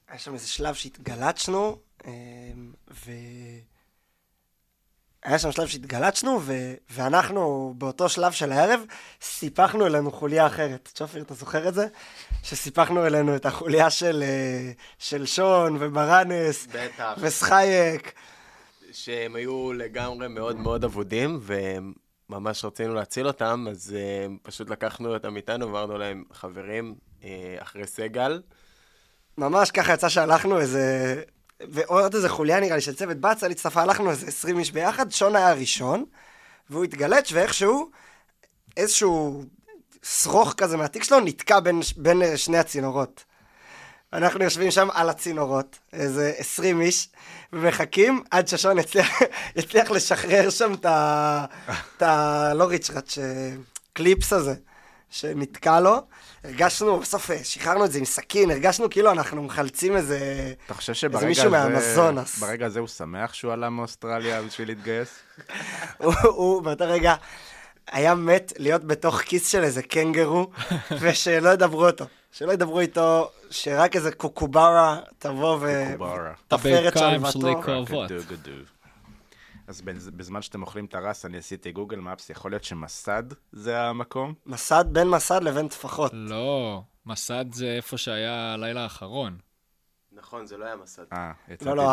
היה שם איזה שלב שהתגלצנו, אמ, ו... היה שם שלב שהתגלצנו, ו... ואנחנו באותו שלב של הערב סיפחנו אלינו חוליה אחרת. צ'ופר, אתה זוכר את זה? שסיפחנו אלינו את החוליה של, אה, של שון וברנס. בטח. וסחייק. שהם היו לגמרי מאוד מאוד אבודים, והם ממש רצינו להציל אותם, אז uh, פשוט לקחנו אותם איתנו, ואמרנו להם, חברים, uh, אחרי סגל. ממש ככה יצא שהלכנו איזה... ועוד איזה חוליה נראה לי של צוות בצל הצטרפה, הלכנו איזה 20 איש ביחד, שון היה הראשון, והוא התגלץ' ואיכשהו איזשהו שרוך כזה מהתיק שלו נתקע בין, בין אה, שני הצינורות. אנחנו יושבים שם על הצינורות, איזה 20 איש, ומחכים עד ששון יצליח, <laughs> יצליח לשחרר שם את ה... לא ריצ'ראט, קליפס הזה, שנתקע לו. הרגשנו, בסוף אה, שחררנו את זה עם סכין, הרגשנו כאילו אנחנו מחלצים איזה... אתה חושב שברגע הזה... ברגע הזה הוא שמח שהוא עלה מאוסטרליה בשביל להתגייס? <laughs> הוא באותו רגע היה מת להיות בתוך כיס של איזה קנגרו, <laughs> ושלא ידברו אותו. שלא ידברו איתו, שרק איזה קוקוברה תבוא ותפר את שלוותו. אז בזמן שאתם אוכלים את הרס, אני עשיתי גוגל מפס, יכול להיות שמסד זה המקום? מסד, בין מסד לבין טפחות. לא, מסד זה איפה שהיה הלילה האחרון. נכון, זה לא היה מסד. אה, לא, לא,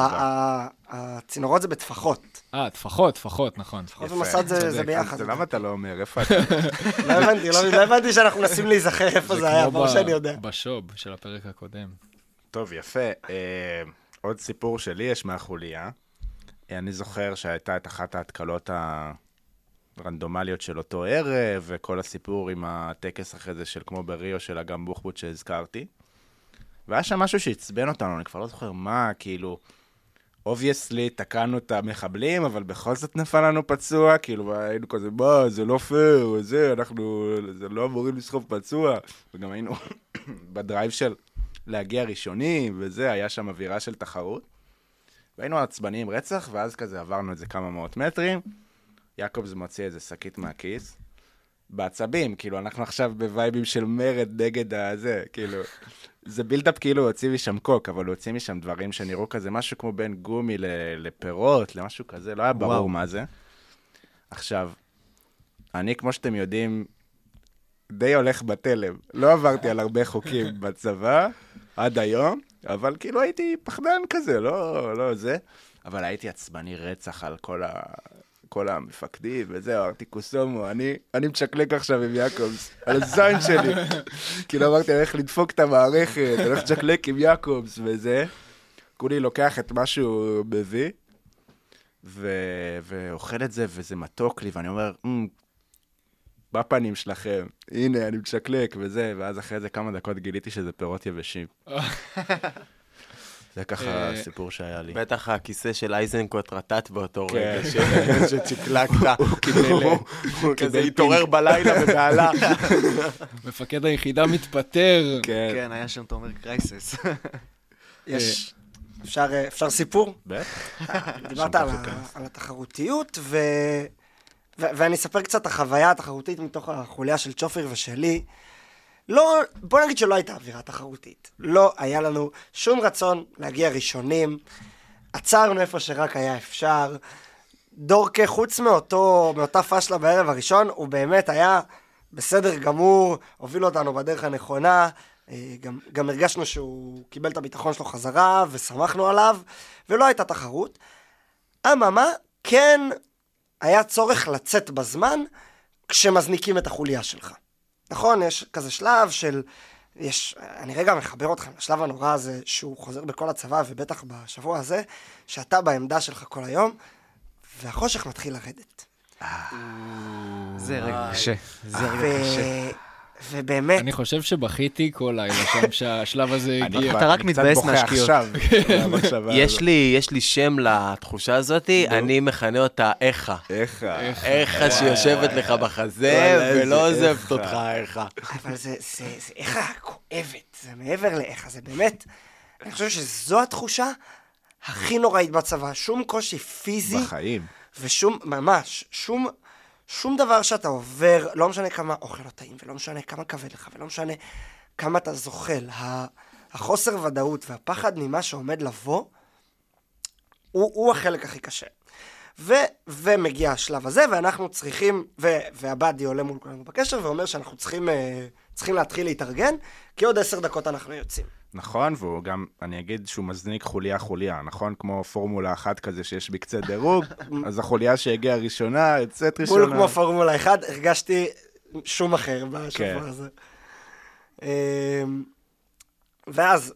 הצינורות זה בטפחות. אה, טפחות, טפחות, נכון. טפחות ומסד זה ביחד. זה למה אתה לא אומר? איפה אתה? <laughs> לא הבנתי, לא הבנתי שאנחנו מנסים להיזכר איפה זה היה, ברור שאני יודע. בשוב של הפרק הקודם. טוב, יפה. אה, עוד סיפור שלי יש מהחוליה. אני זוכר שהייתה את אחת ההתקלות הרנדומליות של אותו ערב, וכל הסיפור עם הטקס אחרי זה של כמו בריו של אגם בוחבוט שהזכרתי. והיה שם משהו שעצבן אותנו, אני כבר לא זוכר מה, כאילו, obviously תקענו את המחבלים, אבל בכל זאת נפל לנו פצוע, כאילו, היינו כזה, מה, זה לא פייר, זה, אנחנו, זה לא אמורים לסחוב פצוע. וגם היינו <coughs> ב drive של להגיע ראשונים, וזה, היה שם אווירה של תחרות. והיינו עצבניים רצח, ואז כזה עברנו איזה כמה מאות מטרים, יעקובס מוציא איזה שקית מהכיס, בעצבים, כאילו, אנחנו עכשיו בווייבים של מרד נגד הזה, כאילו, זה buildup כאילו הוא הוציא משם קוק, אבל הוא הוציא משם דברים שנראו כזה, משהו כמו בין גומי לפירות, למשהו כזה, לא היה ברור וואו. מה זה. עכשיו, אני, כמו שאתם יודעים, די הולך בתלם. לא עברתי על הרבה חוקים <laughs> בצבא עד היום, אבל כאילו הייתי פחדן כזה, לא, לא זה. אבל הייתי עצבני רצח על כל ה... כל המפקדים וזהו, אמרתי, קוסומו, אני, אני מצ'קלק עכשיו עם יעקובס, על הזין שלי. <laughs> כאילו אמרתי, אני הולך לדפוק את המערכת, אני הולך לצ'קלק עם יעקובס וזה. כולי לוקח את מה שהוא מביא, ו- ואוכל את זה, וזה מתוק לי, ואני אומר, mm, בפנים שלכם, הנה, אני מצ'קלק וזה, ואז אחרי זה כמה דקות גיליתי שזה פירות יבשים. <laughs> זה ככה אה, הסיפור שהיה לי. בטח הכיסא של אייזנקוט רטט באותו רגע, כן. <laughs> שצ'קלקת, הוא כזה התעורר בלילה ובעלה. <laughs> מפקד היחידה מתפטר. כן, כן היה שם תומר קרייסס. <laughs> יש, אה, אפשר סיפור? בטח. דיברת על התחרותיות, ואני אספר קצת החוויה התחרותית מתוך החוליה של צ'ופר ושלי. לא, בוא נגיד שלא הייתה אווירה תחרותית. לא היה לנו שום רצון להגיע ראשונים. עצרנו איפה שרק היה אפשר. דורקה, חוץ מאותו, מאותה פשלה בערב הראשון, הוא באמת היה בסדר גמור, הוביל אותנו בדרך הנכונה. אה, גם, גם הרגשנו שהוא קיבל את הביטחון שלו חזרה, ושמחנו עליו, ולא הייתה תחרות. אממה, כן היה צורך לצאת בזמן כשמזניקים את החוליה שלך. נכון, יש כזה שלב של... יש, אני רגע מחבר אתכם לשלב הנורא הזה שהוא חוזר בכל הצבא, ובטח בשבוע הזה, שאתה בעמדה שלך כל היום, והחושך מתחיל לרדת. זה רגע קשה, זה רגע קשה. ובאמת... אני חושב שבכיתי כל לילה שם שהשלב הזה הגיע. אתה רק מתבאס מהשקיעות. <laughs> יש לי, יש לי שם לתחושה הזאת, אני מכנה אותה איכה. איכה. איכה שיושבת לך בחזה ולא עוזבת אותך איכה. אבל זה איכה כואבת, זה מעבר לאיכה, זה באמת, אני חושב שזו התחושה הכי נוראית בצבא, שום קושי פיזי. בחיים. ושום, ממש, שום שום דבר שאתה עובר, לא משנה כמה אוכל לא טעים, ולא משנה כמה כבד לך, ולא משנה כמה אתה זוחל, החוסר ודאות והפחד ממה שעומד לבוא, הוא, הוא החלק הכי קשה. ו, ומגיע השלב הזה, ואנחנו צריכים, ו, והבאדי עולה מול כולנו בקשר ואומר שאנחנו צריכים, אה, צריכים להתחיל להתארגן, כי עוד עשר דקות אנחנו יוצאים. נכון, והוא גם, אני אגיד שהוא מזניק חוליה-חוליה, נכון? כמו פורמולה אחת כזה שיש בקצה דירוג, <laughs> אז החוליה שהגיעה ראשונה, יוצאת ראשונה. בול כמו פורמולה אחת, הרגשתי שום אחר בשבוע כן. הזה. אמ, ואז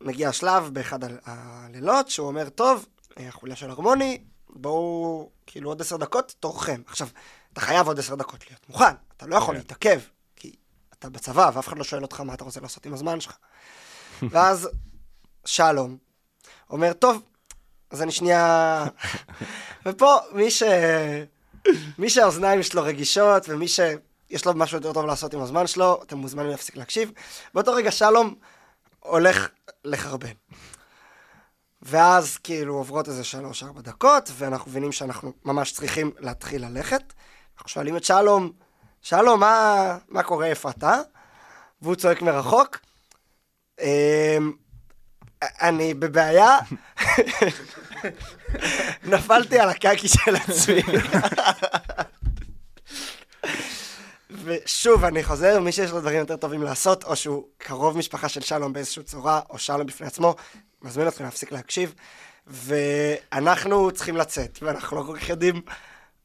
מגיע השלב באחד הלילות, שהוא אומר, טוב, החוליה של הרמוני, בואו, כאילו עוד עשר דקות, תורכם. עכשיו, אתה חייב עוד עשר דקות להיות מוכן, אתה לא יכול כן. להתעכב, כי אתה בצבא, ואף אחד לא שואל אותך מה אתה רוצה לעשות עם הזמן שלך. ואז שלום אומר, טוב, אז אני שנייה... ופה מי ש... מי שהאוזניים שלו רגישות, ומי שיש לו משהו יותר טוב לעשות עם הזמן שלו, אתם מוזמנים להפסיק להקשיב. באותו רגע שלום הולך לחרבן. ואז כאילו עוברות איזה שלוש-ארבע דקות, ואנחנו מבינים שאנחנו ממש צריכים להתחיל ללכת. אנחנו שואלים את שלום, שלום, מה, מה קורה, איפה אתה? והוא צועק מרחוק, אני בבעיה, נפלתי על הקקי של עצמי. ושוב, אני חוזר, מי שיש לו דברים יותר טובים לעשות, או שהוא קרוב משפחה של שלום באיזושהי צורה, או שלום בפני עצמו, מזמין אתכם להפסיק להקשיב. ואנחנו צריכים לצאת, ואנחנו לא כל כך יודעים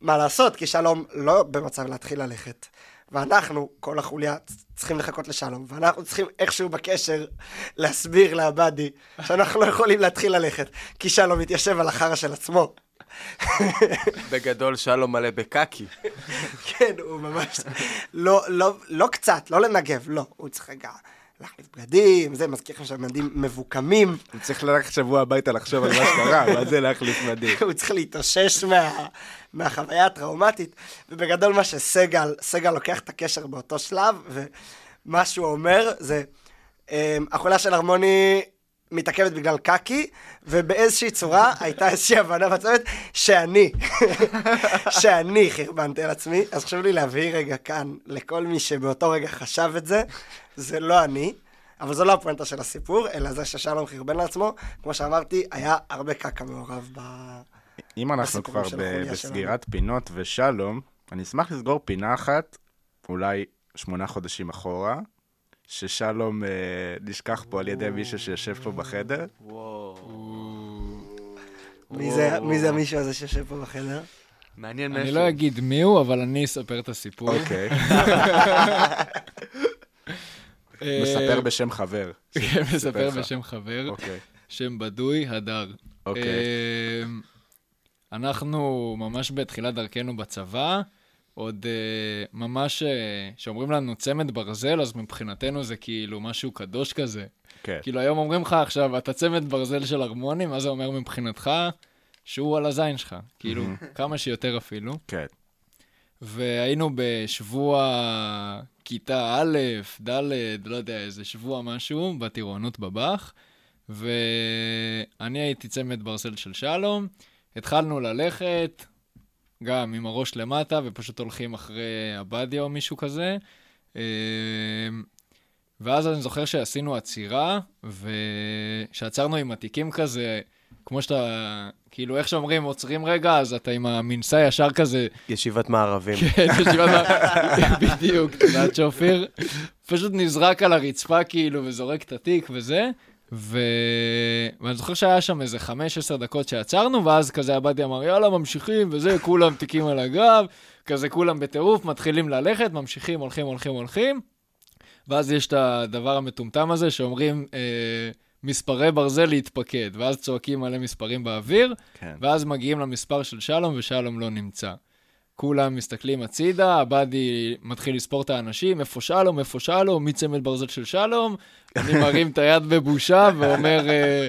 מה לעשות, כי שלום לא במצב להתחיל ללכת. ואנחנו, כל החוליה, צריכים לחכות לשלום, ואנחנו צריכים איכשהו בקשר להסביר לעבדי שאנחנו לא יכולים להתחיל ללכת, כי שלום מתיישב על החרא של עצמו. בגדול שלום מלא בקקי. כן, הוא ממש... לא, לא, לא קצת, לא לנגב, לא. הוא צריך רגע להחליף בגדים, זה, מזכיר לכם שהמדים מבוקמים. הוא צריך ללכת שבוע הביתה לחשוב על מה שקרה, מה זה להחליף מדים. <laughs> הוא צריך להתאושש מה, מהחוויה הטראומטית, ובגדול מה שסגל, סגל לוקח את הקשר באותו שלב, ומה שהוא אומר זה, אמ, החולה של הרמוני מתעכבת בגלל קקי, ובאיזושהי צורה הייתה איזושהי הבנה בצוות שאני, <laughs> שאני חרבנתי על עצמי. אז חשוב לי להבהיר רגע כאן, לכל מי שבאותו רגע חשב את זה, זה לא אני, אבל זו לא הפואנטה של הסיפור, אלא זה ששלום חרבן לעצמו. כמו שאמרתי, היה הרבה קקה מעורב ב... אם אנחנו כבר בסגירת פינות ושלום, אני אשמח לסגור פינה אחת, אולי שמונה חודשים אחורה, ששלום אה, נשכח פה על ידי מישהו שיושב פה בחדר. מי זה המישהו הזה שיושב פה בחדר? מעניין מאיפה. אני לא אגיד מי הוא, אבל אני אספר את הסיפור. אוקיי. מספר בשם חבר. <laughs> כן, מספר בשם חבר. אוקיי. שם בדוי, הדר. אוקיי. אה, אנחנו ממש בתחילת דרכנו בצבא, עוד uh, ממש, כשאומרים uh, לנו צמד ברזל, אז מבחינתנו זה כאילו משהו קדוש כזה. כן. כאילו היום אומרים לך עכשיו, אתה צמד ברזל של הרמוני, מה זה אומר מבחינתך? שהוא על הזין שלך, כאילו, כמה שיותר אפילו. כן. והיינו בשבוע כיתה א', ד', לא יודע, איזה שבוע משהו, בטירונות בבאח, ואני הייתי צמד ברזל של שלום, התחלנו ללכת, גם עם הראש למטה, ופשוט הולכים אחרי עבדיה או מישהו כזה. אמ, ואז אני זוכר שעשינו עצירה, ושעצרנו עם התיקים כזה, כמו שאתה, כאילו, איך שאומרים, עוצרים רגע, אז אתה עם המנסה ישר כזה... ישיבת מערבים. <laughs> כן, ישיבת מערבים, <laughs> בדיוק, תודה שופיר. פשוט נזרק על הרצפה, כאילו, וזורק את התיק וזה. ו... ואני זוכר שהיה שם איזה 5-10 דקות שעצרנו, ואז כזה עבדי אמר, יאללה, ממשיכים, וזה, כולם תיקים על הגב, כזה כולם בטירוף, מתחילים ללכת, ממשיכים, הולכים, הולכים, הולכים. ואז יש את הדבר המטומטם הזה שאומרים, אה, מספרי ברזל להתפקד, ואז צועקים מלא מספרים באוויר, כן. ואז מגיעים למספר של שלום, ושלום לא נמצא. כולם מסתכלים הצידה, עבדי מתחיל לספור את האנשים, איפה שלום, איפה שלום, מי צמד ברזל של שלום, אני <laughs> מרים את היד בבושה ואומר, אה,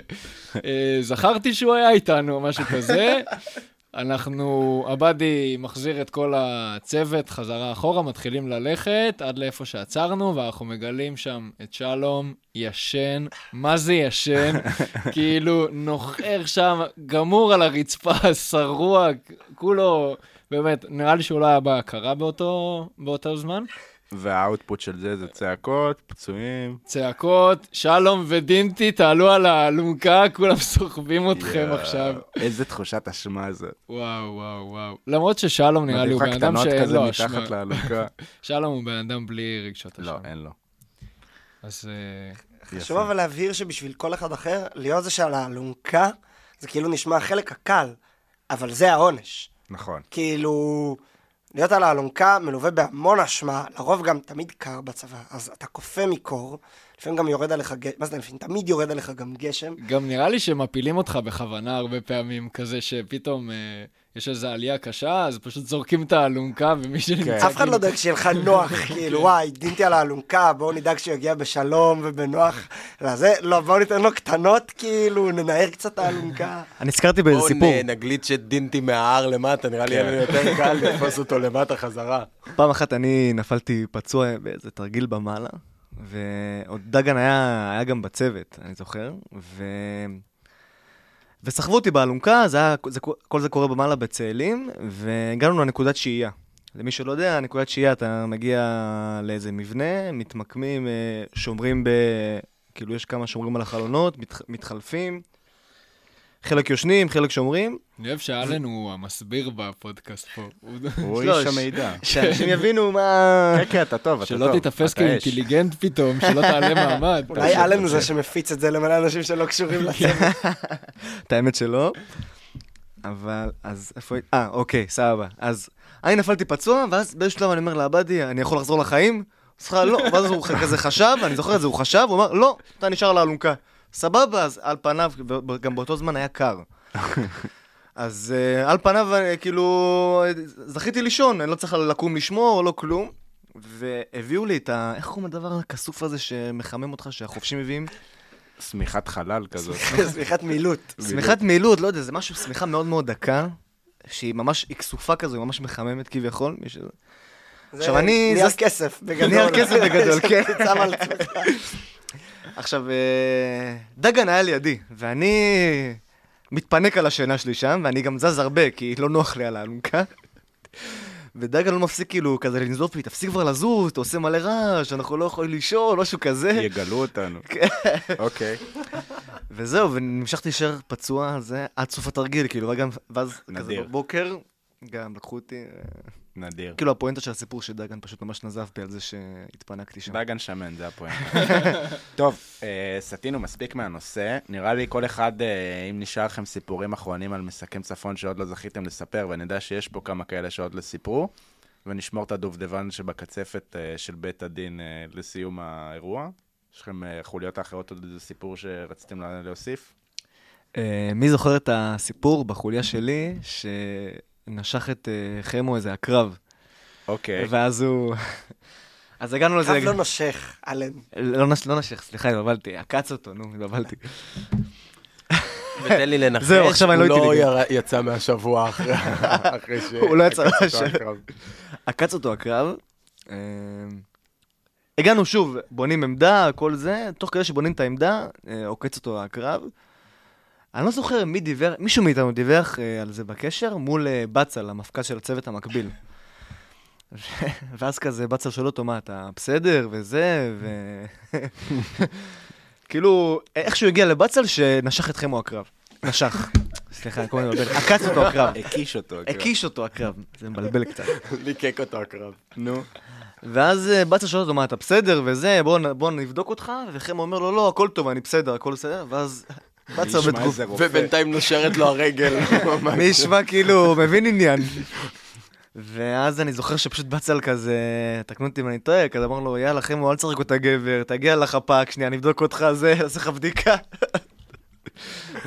אה, זכרתי שהוא היה איתנו, משהו כזה. אנחנו, עבדי מחזיר את כל הצוות חזרה אחורה, מתחילים ללכת עד לאיפה שעצרנו, ואנחנו מגלים שם את שלום ישן, מה זה ישן? <laughs> כאילו, נוחר שם, גמור על הרצפה, שרוע, כולו, באמת, נראה לי שהוא לא היה בהכרה באותו, באותו זמן. והאוטפוט של זה זה צעקות, פצועים. צעקות, שלום ודינטי, תעלו על האלונקה, כולם <laughs> סוחבים אתכם יואו, עכשיו. איזה תחושת אשמה זאת. וואו, וואו, וואו. למרות ששלום נראה לי הוא בן אדם שאין לו מתחת אשמה. לאלונקה. <laughs> שלום הוא בן אדם בלי רגשות לא, אשמה. אין לו. אז אה, חשוב אבל להבהיר שבשביל כל אחד אחר, להיות זה שעל האלונקה, זה כאילו נשמע החלק הקל, אבל זה העונש. נכון. כאילו, להיות על האלונקה מלווה בהמון אשמה, לרוב גם תמיד קר בצבא, אז אתה כופה מקור, לפעמים גם יורד עליך, ג- מה זה לפעמים? תמיד יורד עליך גם גשם. גם נראה לי שמפילים אותך בכוונה הרבה פעמים, כזה שפתאום אה, יש איזו עלייה קשה, אז פשוט זורקים את האלונקה, ומי שנמצא... אף אחד לא דואג שיהיה לך נוח, <laughs> כאילו, וואי, דינתי על האלונקה, בואו נדאג שהוא יגיע בשלום ובנוח. לזה, לא, בואו ניתן לו קטנות, כאילו, ננער קצת את האלונקה. <laughs> אני נזכרתי באיזה בואו סיפור. נ- נגליץ' את דינטי מההר למטה, נראה לי יהיה לנו יותר <laughs> קל לתפוס אותו למטה חזרה. פעם אחת אני נפלתי פצוע באיזה תרגיל במעלה, ועוד דגן היה, היה גם בצוות, אני זוכר, ו... וסחבו אותי באלונקה, זה היה, זה, כל זה קורה במעלה בצאלים, והגענו לנקודת שהייה. למי שלא יודע, נקודת שהייה, אתה מגיע לאיזה מבנה, מתמקמים, אה, שומרים ב... כאילו, יש כמה שומרים על החלונות, מת, מתחלפים, חלק יושנים, חלק שומרים, אני אוהב שאלן הוא המסביר בפודקאסט פה. הוא- לא, איש המידע. <laughs> שאנשים יבינו מה... כן, כן, אתה טוב, אתה טוב. שלא תיתפס. כאינטליגנט פתאום, שלא תעלה <laughs> מעמד. אולי אלן הוא זה שמפיץ את זה למלא אנשים שלא קשורים לצוות. <laughs> את האמת שלא. אבל, אז איפה הייתי? אה, אוקיי, סבבה. אז אני נפלתי פצוע, ואז באיזשהו שלב אני אומר לעבדי, אני יכול לחזור לחיים? אז הוא לא, ואז הוא כזה חשב, אני זוכר את זה, הוא חשב, הוא אמר, לא, אתה נשאר על האלונקה. סבבה, אז על פניו, גם באותו זמן היה קר. <laughs> אז uh, על פניו, אה, כאילו, זכיתי לישון, אני לא צריך לקום לשמור, לא כלום. והביאו לי את ה... איך קוראים לדבר הכסוף הזה שמחמם אותך, שהחופשים מביאים? שמיכת חלל כזאת. <laughs> סליחת <laughs> מילוט. שמיכת מעילות, לא יודע, זה משהו, שמיכה מאוד מאוד דקה, שהיא ממש, היא כסופה כזו, היא ממש מחממת כביכול. עכשיו, אני- נייר זה- כסף, בגדול. נייר כסף בגדול, כן. עכשיו, אה, דגן היה לידי, ואני מתפנק על השינה שלי שם, ואני גם זז הרבה, כי לא נוח לי על האלונקה. ודגן לא מפסיק כאילו כזה לנזוף לי, תפסיק כבר לזוז, אתה עושה מלא רעש, אנחנו לא יכולים לישון, משהו כזה. יגלו אותנו. <laughs> כן. אוקיי. וזהו, ונמשכתי להישאר פצוע, זה עד סוף התרגיל, כאילו, ואז כזה. בבוקר, גם לקחו אותי, אה, נדיר. כאילו הפואנטה של הסיפור שדגן פשוט ממש נזף בי על זה שהתפנקתי שם. דגן שמן, זה הפואנט. <laughs> טוב, אה, סטינו מספיק מהנושא. נראה לי כל אחד, אה, אם נשאר לכם סיפורים אחרונים על מסכם צפון שעוד לא זכיתם לספר, ואני יודע שיש פה כמה כאלה שעוד לא סיפרו, ונשמור את הדובדבן שבקצפת אה, של בית הדין לסיום האירוע. יש לכם חוליות האחרות עוד איזה סיפור שרציתם לה- להוסיף? מי זוכר את הסיפור בחוליה שלי, שנשך את אה, חמו איזה עקרב, אוקיי. ואז הוא... <laughs> אז הגענו לזה... קו לא נושך, אלן. לא נש- לא נשך, סליחה, התבלבלתי, עקץ אותו, נו, התבלבלתי. ותן לי לנחש, <laughs> זהו, עכשיו אני לא הוא לא אינטליגנט. יצא מהשבוע <laughs> אחרי ש... הוא לא יצא מהשבוע. הקרב. עקץ אותו הקרב. אה, הגענו שוב, בונים עמדה, כל זה, תוך כדי שבונים את העמדה, אה, עוקץ אותו הקרב. אני לא זוכר מי דיווח, מישהו מאיתנו דיווח אה, על זה בקשר מול אה, בצל, המפכ"ל של הצוות המקביל. <laughs> ואז כזה בצל שואל אותו, מה, אתה בסדר, וזה, ו... <laughs> כאילו, איך שהוא הגיע לבצל שנשך את חמו הקרב. נשך. סליחה, אני כל הזמן מבלבל. עקץ אותו הקרב. הקיש אותו. הקיש אותו הקרב. זה מבלבל קצת. ליקק אותו הקרב. נו. ואז אה, בצל שואל אותו, מה, אתה בסדר, וזה, בוא, בוא נבדוק אותך, וחמו אומר לו, לא, הכל טוב, אני בסדר, הכל בסדר, ואז איזה רופא. ובינתיים נושרת לו הרגל. <laughs> מי ישמע כאילו, הוא מבין עניין. ואז אני זוכר שפשוט בצל כזה, תקנו אותי אם אני טועה, כזה אמר לו, יאללה, חמו, אל תשחק אותה גבר, תגיע לחפ"ק, שנייה, נבדוק אותך, זה, <laughs> נעשה לך בדיקה.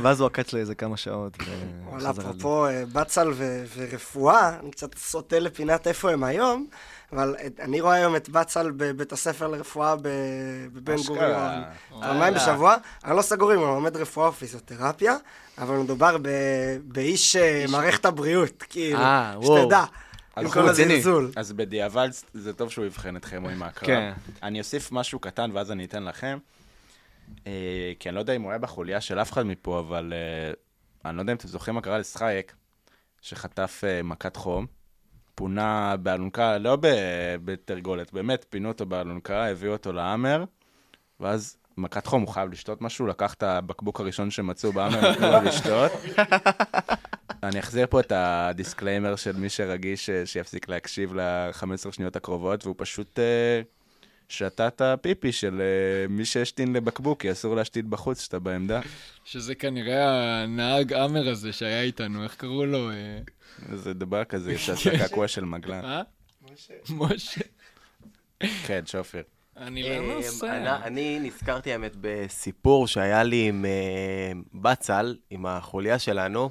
ואז הוא עקץ לו איזה כמה שעות. וואלה, אפרופו אה, בצל ורפואה, אני קצת סוטה לפינת איפה הם היום, אבל אני רואה היום את בצל בבית הספר לרפואה ב- בבן אשכרה. גוריון. פעמיים בשבוע, אני לא סגור אם הוא לומד רפואה או פיזיותרפיה, אבל מדובר ב- באיש אה, מערכת הבריאות, כאילו, אה. שתדע, אז עם כל. הזלזול. אז בדיעבד זה טוב שהוא יבחן אתכם או עם הקרב. כן. אני אוסיף משהו קטן ואז אני אתן לכם. אה, כי אני לא יודע אם הוא היה בחוליה של אף אחד מפה, אבל אה, אני לא יודע אם אתם זוכרים מה קרה לסחייק, שחטף אה, מכת חום. פונה באלונקה, לא בתרגולת, באמת, פינו אותו באלונקה, הביאו אותו להאמר, ואז מכת חום, הוא חייב לשתות משהו, לקח את הבקבוק הראשון שמצאו בהאמר, נתנו לו לשתות. אני אחזיר פה את ה disclaimer של מי שרגיש שיפסיק להקשיב ל-15 שניות הקרובות, והוא פשוט אה, שתה את הפיפי של אה, מי שהשתין לבקבוק, כי אסור להשתין בחוץ כשאתה בעמדה. שזה כנראה הנהג אמר הזה שהיה איתנו, איך קראו לו? אה, זה דבר כזה <laughs> שעשה קעקוע של מגלן. אה? משה. כן, שופר. אני לא אמ, נוסע. אני- נזכרתי האמת בסיפור שהיה לי עם אה, בצל, עם החוליה שלנו.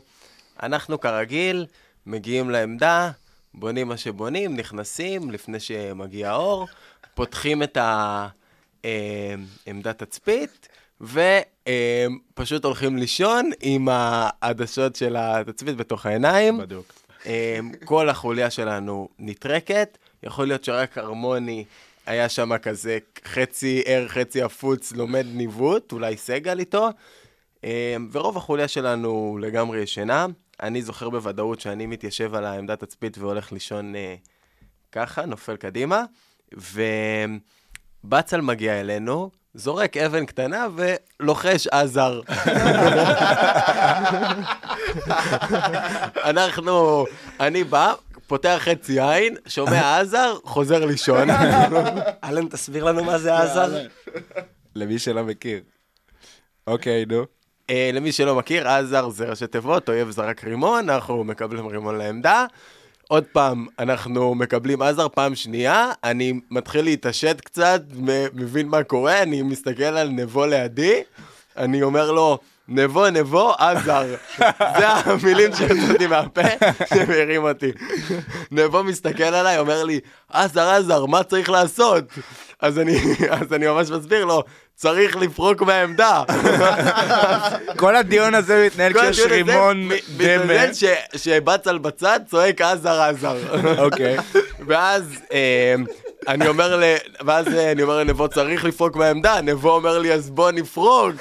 אנחנו כרגיל מגיעים לעמדה, בונים מה שבונים, נכנסים לפני שמגיע האור, פותחים את ה- אה, תצפית, ופשוט הולכים לישון עם העדשות של התצפית בתוך העיניים. בדוק. אמ, כל החוליה שלנו נטרקת, יכול להיות שרק הרמוני היה שם כזה חצי ער, חצי עפוץ, לומד ניווט, אולי סגל איתו, ורוב החוליה שלנו לגמרי ישנה. אני זוכר בוודאות שאני מתיישב על העמדת תצפית והולך לישון אה, ככה, נופל קדימה, ובצל מגיע אלינו, זורק אבן קטנה ולוחש עזר. אנחנו, אני בא, פותח חצי עין, שומע עזר, חוזר לישון. אלן, תסביר לנו מה זה עזר. למי שלא מכיר. אוקיי, נו. אה, למי שלא מכיר, עזר זה ראשי תיבות, אויב זרק רימון, אנחנו מקבלים רימון לעמדה. עוד פעם, אנחנו מקבלים עזר פעם שנייה, אני מתחיל להתעשת קצת, מבין מה קורה, אני מסתכל על נבו לידי, אני אומר לו, נבו, נבו, עזר. זה המילים שיוצאתי מהפה, שמעירים אותי. נבו מסתכל עליי, אומר לי, עזר, עזר, מה צריך לעשות? אז אני, אז אני ממש מסביר לו, צריך לפרוק מהעמדה. כל הדיון הזה מתנהל כשיש רימון דמה. מתנהל שבצל בצד צועק עזר עזר. אוקיי. ואז אה, אני אומר ל... ואז אה, אני אומר לנבו צריך לפרוק מהעמדה, נבו אומר לי אז בוא נפרוק.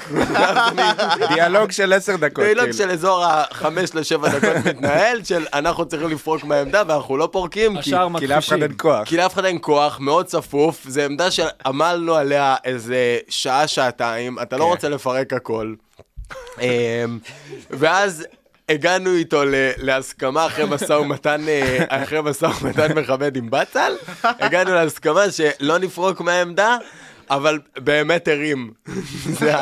<laughs> דיאלוג של עשר דקות. דיאלוג כאילו. של אזור החמש לשבע דקות מתנהל, של אנחנו צריכים לפרוק מהעמדה ואנחנו לא פורקים, כי השאר כי לאף אחד. אין כוח. כי לאף אחד אין כוח, מאוד צפוף, זו עמדה שעמלנו עליה איזה שעה, שעתיים, אתה לא כן. רוצה לפרק הכל. אמ, ואז הגענו איתו להסכמה אחרי משא ומתן, אה, אחרי משא ומתן מכבד עם בצל, הגענו להסכמה שלא נפרוק מהעמדה. אבל באמת ערים, <laughs> זה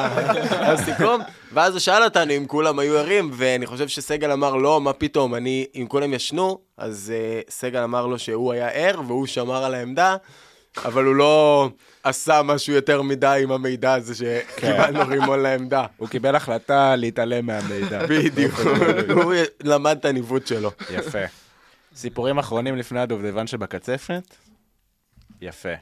הסיכום. ואז הוא שאל אותנו אם כולם היו ערים, ואני חושב שסגל אמר לא, מה פתאום, אני, אם כולם ישנו, אז uh, סגל אמר לו שהוא היה ער והוא שמר על העמדה, אבל הוא לא עשה משהו יותר מדי עם המידע הזה שקיבלנו רימון לעמדה. הוא קיבל החלטה להתעלם מהמידע. בדיוק, הוא למד את הניווט שלו. יפה. סיפורים אחרונים לפני הדובדבן שבקצפת? יפה.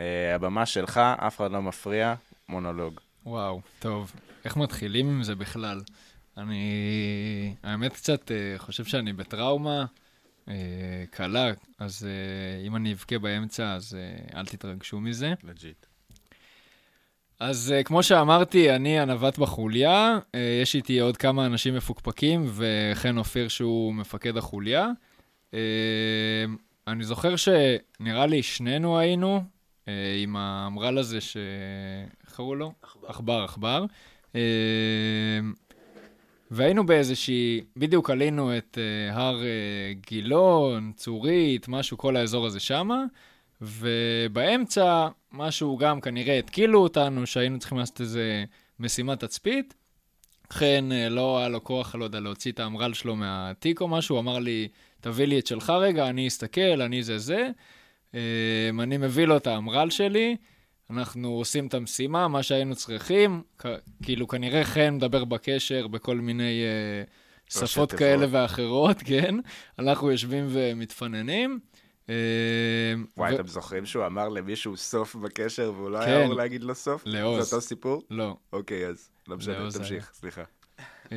אה, הבמה שלך, אף אחד לא מפריע, מונולוג. וואו, טוב. איך מתחילים עם זה בכלל? אני... האמת קצת אה, חושב שאני בטראומה קלה, אז אה, אם אני אבכה באמצע, אז אה, אל תתרגשו מזה. legit. אז כמו שאמרתי, אני הנווט בחוליה, יש איתי עוד כמה אנשים מפוקפקים, וכן אופיר שהוא מפקד החוליה. אני זוכר שנראה לי שנינו היינו אה, עם האמרל הזה ש... איך קראו לו? עכבר. עכבר, עכבר. והיינו באיזושהי, בדיוק עלינו את uh, הר uh, גילון, צורית, משהו, כל האזור הזה שמה, ובאמצע, משהו גם כנראה התקילו אותנו, שהיינו צריכים לעשות איזה משימת תצפית. חן uh, לא היה לו כוח, לא יודע, להוציא את האמרל שלו מהתיק או משהו, הוא אמר לי, תביא לי את שלך רגע, אני אסתכל, אני זה זה. Uh, אני מביא לו את האמרל שלי. אנחנו עושים את המשימה, מה שהיינו צריכים, כ- כאילו כנראה חן מדבר בקשר בכל מיני uh, שפות כאלה ואחרות, <laughs> כן? אנחנו יושבים ומתפננים. Uh, וואי, ו... אתם זוכרים שהוא אמר למישהו סוף בקשר והוא לא כן. היה אמור להגיד לו סוף? לעוז. זה אותו סיפור? לא. אוקיי, אז לא משנה, תמשיך, סליחה. Uh,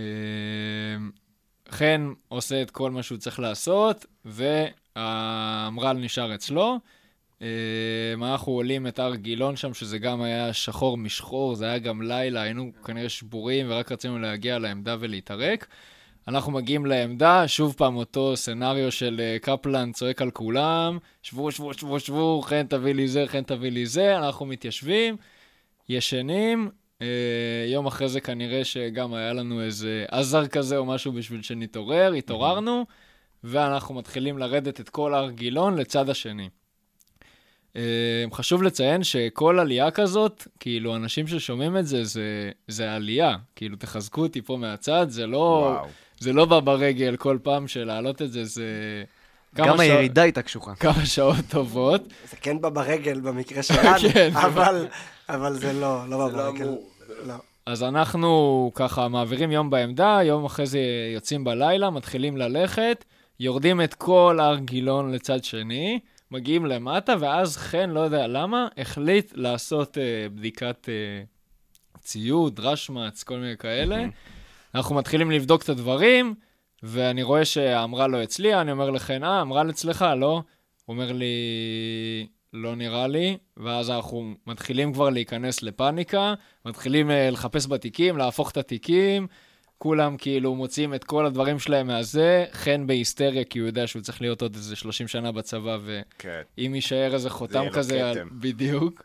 חן עושה את כל מה שהוא צריך לעשות, והמר"ל נשאר אצלו. אמ, אנחנו עולים את הר גילון שם, שזה גם היה שחור משחור, זה היה גם לילה, היינו כנראה שבורים ורק רצינו להגיע לעמדה ולהתערק. אנחנו מגיעים לעמדה, שוב פעם אותו סצנריו של אה, קפלן צועק על כולם, שבו, שבו, שבו, שבו, חן תביא לי זה, חן תביא לי זה, אנחנו מתיישבים, ישנים, אה, יום אחרי זה כנראה שגם היה לנו איזה עזר כזה או משהו בשביל שנתעורר, התעוררנו, ואנחנו מתחילים לרדת את כל הר גילון לצד השני. אמ, חשוב לציין שכל עלייה כזאת, כאילו, אנשים ששומעים את זה, זה, זה עלייה. כאילו, תחזקו אותי פה מהצד, זה לא, זה לא בא ברגל כל פעם שלהעלות את זה, זה... גם הירידה הייתה קשוחה. כמה שעות טובות. זה כן בא ברגל במקרה שלנו, <laughs> כן, אבל, אבל זה לא, לא בא לא ברגל. לא. אז אנחנו ככה מעבירים יום בעמדה, יום אחרי זה יוצאים בלילה, מתחילים ללכת, יורדים את כל הר גילון לצד שני. מגיעים למטה, ואז חן, לא יודע למה, החליט לעשות uh, בדיקת uh, ציוד, רשמץ, כל מיני כאלה. אנחנו מתחילים לבדוק את הדברים, ואני רואה שאמרה לו אצלי, אני אומר לחן, אה, אמרה אצלך, לא? הוא אומר לי, לא נראה לי, ואז אנחנו מתחילים כבר להיכנס לפאניקה, מתחילים uh, לחפש בתיקים, להפוך את התיקים, כולם כאילו מוציאים את כל הדברים שלהם מהזה, חן בהיסטריה, כי הוא יודע שהוא צריך להיות עוד איזה 30 שנה בצבא, ואם כן. יישאר איזה חותם כזה, על... בדיוק.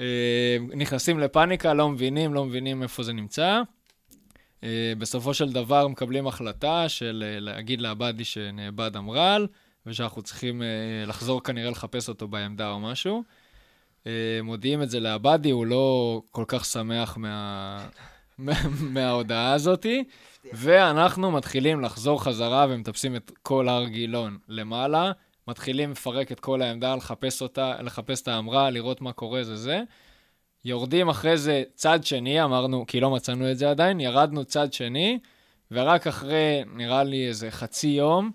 אה, נכנסים לפאניקה, לא מבינים, לא מבינים איפה זה נמצא. אה, בסופו של דבר מקבלים החלטה של אה, להגיד לעבדי שנאבד אמר"ל, ושאנחנו צריכים לחזור כנראה לחפש אותו בעמדה או משהו. מודיעים את זה לעבדי, הוא לא כל כך שמח מה... מההודעה הזאתי, ואנחנו מתחילים לחזור חזרה ומטפסים את כל הר גילון למעלה, מתחילים לפרק את כל העמדה, לחפש אותה, לחפש את האמרה, לראות מה קורה, זה זה. יורדים אחרי זה צד שני, אמרנו, כי לא מצאנו את זה עדיין, ירדנו צד שני, ורק אחרי, נראה לי, איזה חצי יום,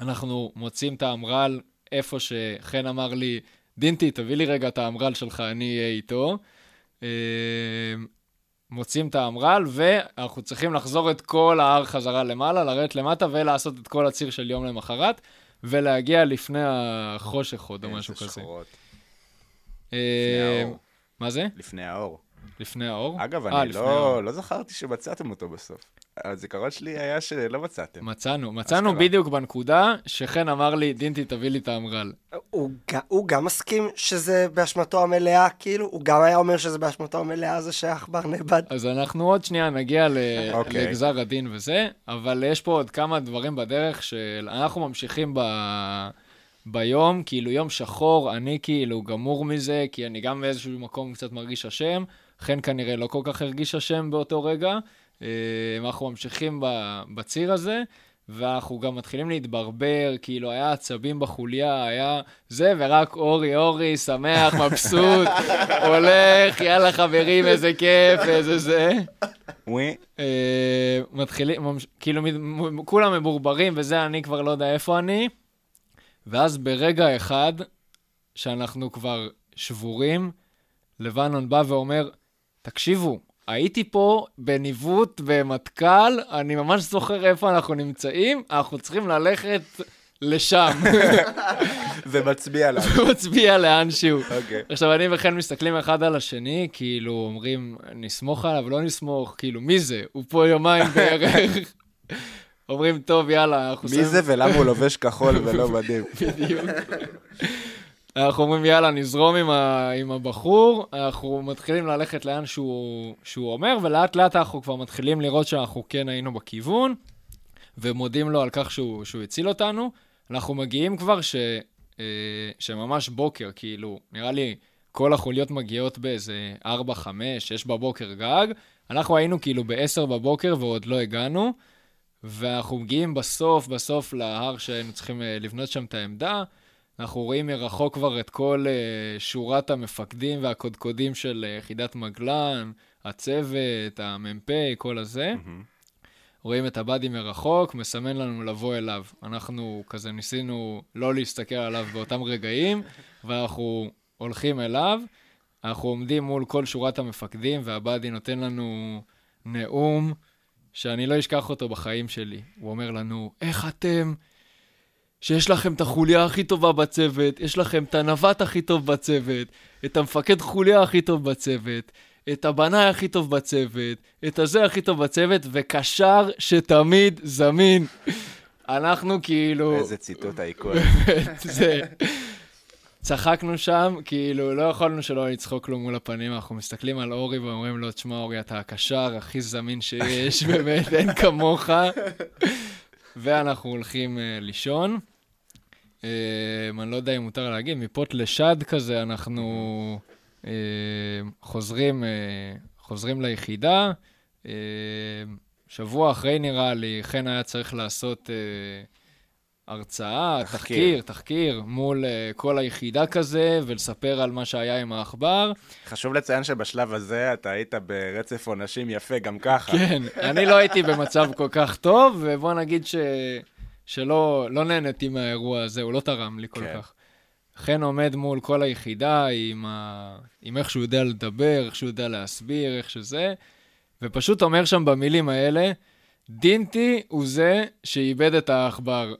אנחנו מוצאים את האמרל איפה שחן אמר לי, דינטי, תביא לי רגע את האמרל שלך, אני אהיה איתו. אה, מוצאים את האמר"ל, ואנחנו צריכים לחזור את כל ההר חזרה למעלה, לרדת למטה ולעשות את כל הציר של יום למחרת, ולהגיע לפני החושך עוד או משהו כזה. איזה שחורות. אה. מה זה? לפני האור. לפני האור? אגב, 아, אני לא, לא זכרתי שמצאתם אותו בסוף. הזיכרון שלי היה שלא מצאתם. מצאנו, מצאנו אשכרה. בדיוק בנקודה שחן אמר לי, דינטי, תביא לי את האמר"ל. הוא, הוא גם מסכים שזה באשמתו המלאה, כאילו? הוא גם היה אומר שזה באשמתו המלאה, זה שהעכבר נאבד. אז אנחנו עוד שנייה נגיע ל... okay. אוקיי. לגזר הדין וזה, אבל יש פה עוד כמה דברים בדרך שאנחנו ממשיכים ב... ביום, כאילו יום שחור, אני כאילו גמור מזה, כי אני גם באיזשהו מקום קצת מרגיש אשם, חן כנראה לא כל כך הרגיש אשם באותו רגע. אה, אנחנו ממשיכים בציר הזה, ואנחנו גם מתחילים להתברבר, כאילו היה עצבים בחוליה, היה זה, ורק אורי, אורי, שמח, <laughs> מבסוט, הולך, יאללה חברים, איזה כיף, איזה זה. אה, מתחילים, כאילו, כולם מבורברים, וזה, אני כבר לא יודע איפה אני. ואז ברגע אחד, שאנחנו כבר שבורים, לבנון בא ואומר, תקשיבו, הייתי פה בניווט במטכ"ל, אני ממש זוכר איפה אנחנו נמצאים, אנחנו צריכים ללכת לשם. <laughs> ומצביע לאן. ומצביע לאנשהו. אוקיי. עכשיו, אני וכן מסתכלים אחד על השני, כאילו, אומרים, נסמוך עליו, לא נסמוך, כאילו, מי זה? הוא פה יומיים בערך. <laughs> אומרים, טוב, יאללה, אנחנו מי זה ולמה הוא לובש כחול ולא מדהים? <laughs> בדיוק. אנחנו אומרים, יאללה, נזרום עם, ה, עם הבחור, אנחנו מתחילים ללכת לאן שהוא, שהוא אומר, ולאט לאט אנחנו כבר מתחילים לראות שאנחנו כן היינו בכיוון, ומודים לו על כך שהוא, שהוא הציל אותנו. אנחנו מגיעים כבר ש, אה, שממש בוקר, כאילו, נראה לי כל החוליות מגיעות באיזה 4, 5, 6 בבוקר גג. אנחנו היינו כאילו ב-10 בבוקר ועוד לא הגענו, ואנחנו מגיעים בסוף, בסוף להר שהיינו צריכים אה, לבנות שם את העמדה. אנחנו רואים מרחוק כבר את כל uh, שורת המפקדים והקודקודים של uh, יחידת מגלן, הצוות, המ"פ, כל הזה. Mm-hmm. רואים את הבאדי מרחוק, מסמן לנו לבוא אליו. אנחנו כזה ניסינו לא להסתכל עליו באותם רגעים, <laughs> ואנחנו הולכים אליו. אנחנו עומדים מול כל שורת המפקדים, והבאדי נותן לנו נאום שאני לא אשכח אותו בחיים שלי. הוא אומר לנו, איך אתם שיש לכם את החוליה הכי טובה בצוות, יש לכם את הנווט הכי טוב בצוות, את המפקד חוליה הכי טוב בצוות, את הבנאי הכי טוב בצוות, את הזה הכי טוב בצוות, וקשר שתמיד זמין. <laughs> אנחנו כאילו... איזה ציטוט האיקון. <laughs> זה... צחקנו שם, כאילו, לא יכולנו שלא לצחוק לו מול הפנים, אנחנו מסתכלים על אורי ואומרים לו, תשמע, אורי, אתה הקשר הכי זמין שיש, <laughs> באמת, אין כמוך. ואנחנו הולכים uh, לישון. Uh, אני לא יודע אם מותר להגיד, מפות לשד כזה, אנחנו uh, חוזרים, uh, חוזרים ליחידה. Uh, שבוע אחרי, נראה לי, חן היה צריך לעשות... Uh, הרצאה, תחקיר, תחקיר, תחקיר מול uh, כל היחידה כזה, ולספר על מה שהיה עם העכבר. חשוב לציין שבשלב הזה אתה היית ברצף עונשים יפה גם ככה. כן, אני לא הייתי במצב כל כך טוב, ובוא נגיד ש... שלא לא נהניתי מהאירוע הזה, הוא לא תרם לי כל כן. כך. חן עומד מול כל היחידה עם, ה... עם איך שהוא יודע לדבר, איך שהוא יודע להסביר, איך שזה, ופשוט אומר שם במילים האלה, דינטי הוא זה שאיבד את העכבר.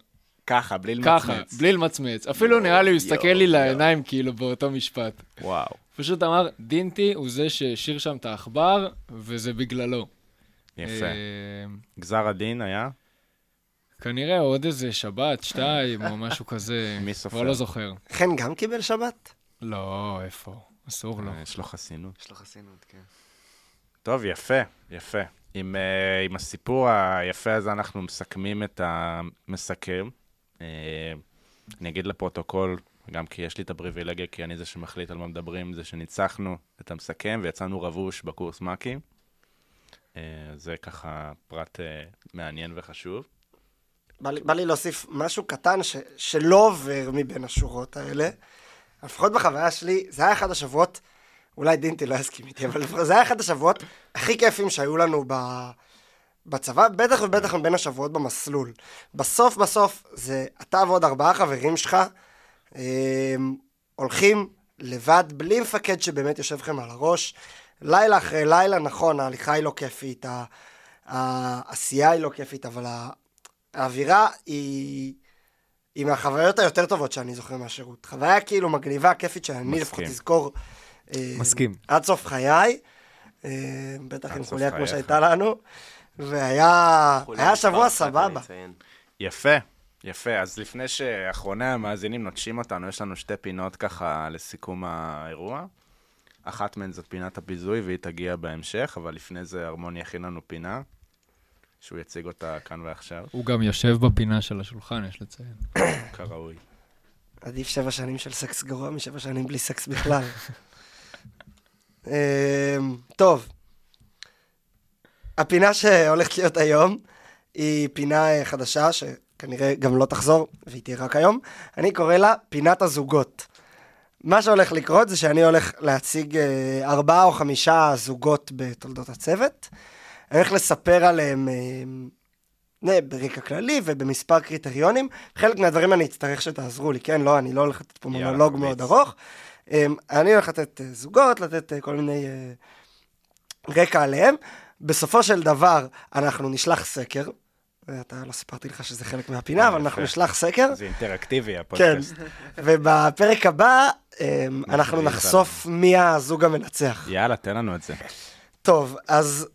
ככה, בלי למצמץ. ככה, בלי למצמץ. אפילו נראה לי הוא הסתכל לי לעיניים כאילו באותו משפט. וואו. פשוט אמר, דינטי הוא זה שהשאיר שם את העכבר, וזה בגללו. יפה. אה, גזר הדין היה? כנראה עוד איזה שבת, שתיים, או משהו כזה. <laughs> מי סופר? כבר לא זוכר. חן גם קיבל שבת? לא, איפה? אסור לו. אה, יש לו חסינות. יש לו חסינות, כן. טוב, יפה, יפה. עם, uh, עם הסיפור היפה הזה אנחנו מסכמים את המסכם. אה, אני אגיד לפרוטוקול, גם כי יש לי את הפריבילגיה, כי אני זה שמחליט על מה מדברים, זה שניצחנו את המסכם ויצאנו רבוש בקורס מ"כים. אה, זה ככה פרט אה, מעניין וחשוב. בא לי, להוסיף משהו קטן ש, שלא עובר מבין השורות האלה. לפחות בחוויה שלי, זה היה אחד השבועות, אולי דינטי לא יסכים איתי, אבל זה היה אחד השבועות הכי כיפים שהיו לנו ב... בצבא, בטח ובטח בין השבועות במסלול. בסוף בסוף זה אתה ועוד ארבעה חברים שלך אה, הולכים לבד, בלי מפקד שבאמת יושב לכם על הראש. לילה אחרי לילה, נכון, ההליכה היא לא כיפית, העשייה היא לא כיפית, אבל האווירה היא... היא מהחוויות היותר טובות שאני זוכר מהשירות. חוויה כאילו מגניבה, כיפית, שאני לפחות אזכור. אה, מסכים. עד סוף חיי. אה, בטח עם חוליה כמו שהייתה לנו. והיה שבוע סבבה. יפה, יפה. אז לפני שאחרוני המאזינים נוטשים אותנו, יש לנו שתי פינות ככה לסיכום האירוע. אחת מהן זאת פינת הביזוי, והיא תגיע בהמשך, אבל לפני זה הרמוני יכין לנו פינה, שהוא יציג אותה כאן ועכשיו. הוא גם יושב בפינה של השולחן, יש לציין. <coughs> כראוי. עדיף שבע שנים של סקס גרוע משבע שנים בלי סקס בכלל. <laughs> אמ, טוב, הפינה שהולכת להיות היום היא פינה אה, חדשה, שכנראה גם לא תחזור, והיא תהיה רק היום. אני קורא לה פינת הזוגות. מה שהולך לקרות זה שאני הולך להציג אה, ארבעה או חמישה זוגות בתולדות הצוות. אני הולך לספר עליהם אה, ברקע כללי ובמספר קריטריונים. חלק מהדברים אני אצטרך שתעזרו לי, כן? לא, אני לא הולך לתת פה מונולוג מאוד ארוך. אני הולך לתת זוגות, לתת כל מיני רקע עליהם. בסופו של דבר, אנחנו נשלח סקר. אתה לא סיפרתי לך שזה חלק מהפינה, אה, אבל אנחנו נשלח סקר. זה אינטראקטיבי, הפודקאסט. כן, ובפרק הבא, אמ, אנחנו נחשוף מי הזוג המנצח. יאללה, תן לנו את זה. טוב, אז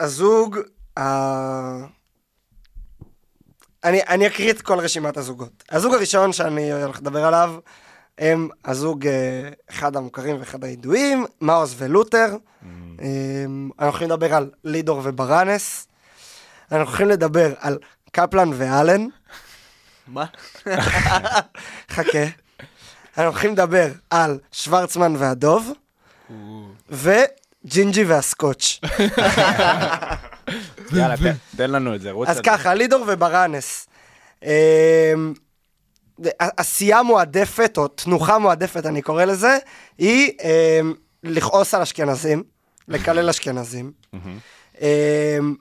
הזוג ה- אני, אני אקריא את כל רשימת הזוגות. הזוג הראשון שאני הולך לדבר עליו, הם הזוג, אה, אחד המוכרים ואחד הידועים, מאוס ולותר. אה, אנחנו הולכים לדבר על לידור וברנס. אנחנו הולכים לדבר על קפלן ואלן. מה? חכה. אנחנו הולכים לדבר על שוורצמן והדוב, וג'ינג'י והסקוטש. <laughs> יאללה, תן- תן לנו את זה, רוץ אז. ככה, לידור וברנס. אמ, עשייה מועדפת, או תנוחה מועדפת, אני קורא לזה, היא אמ, לכעוס על אשכנזים, לקלל אשכנזים. אמ,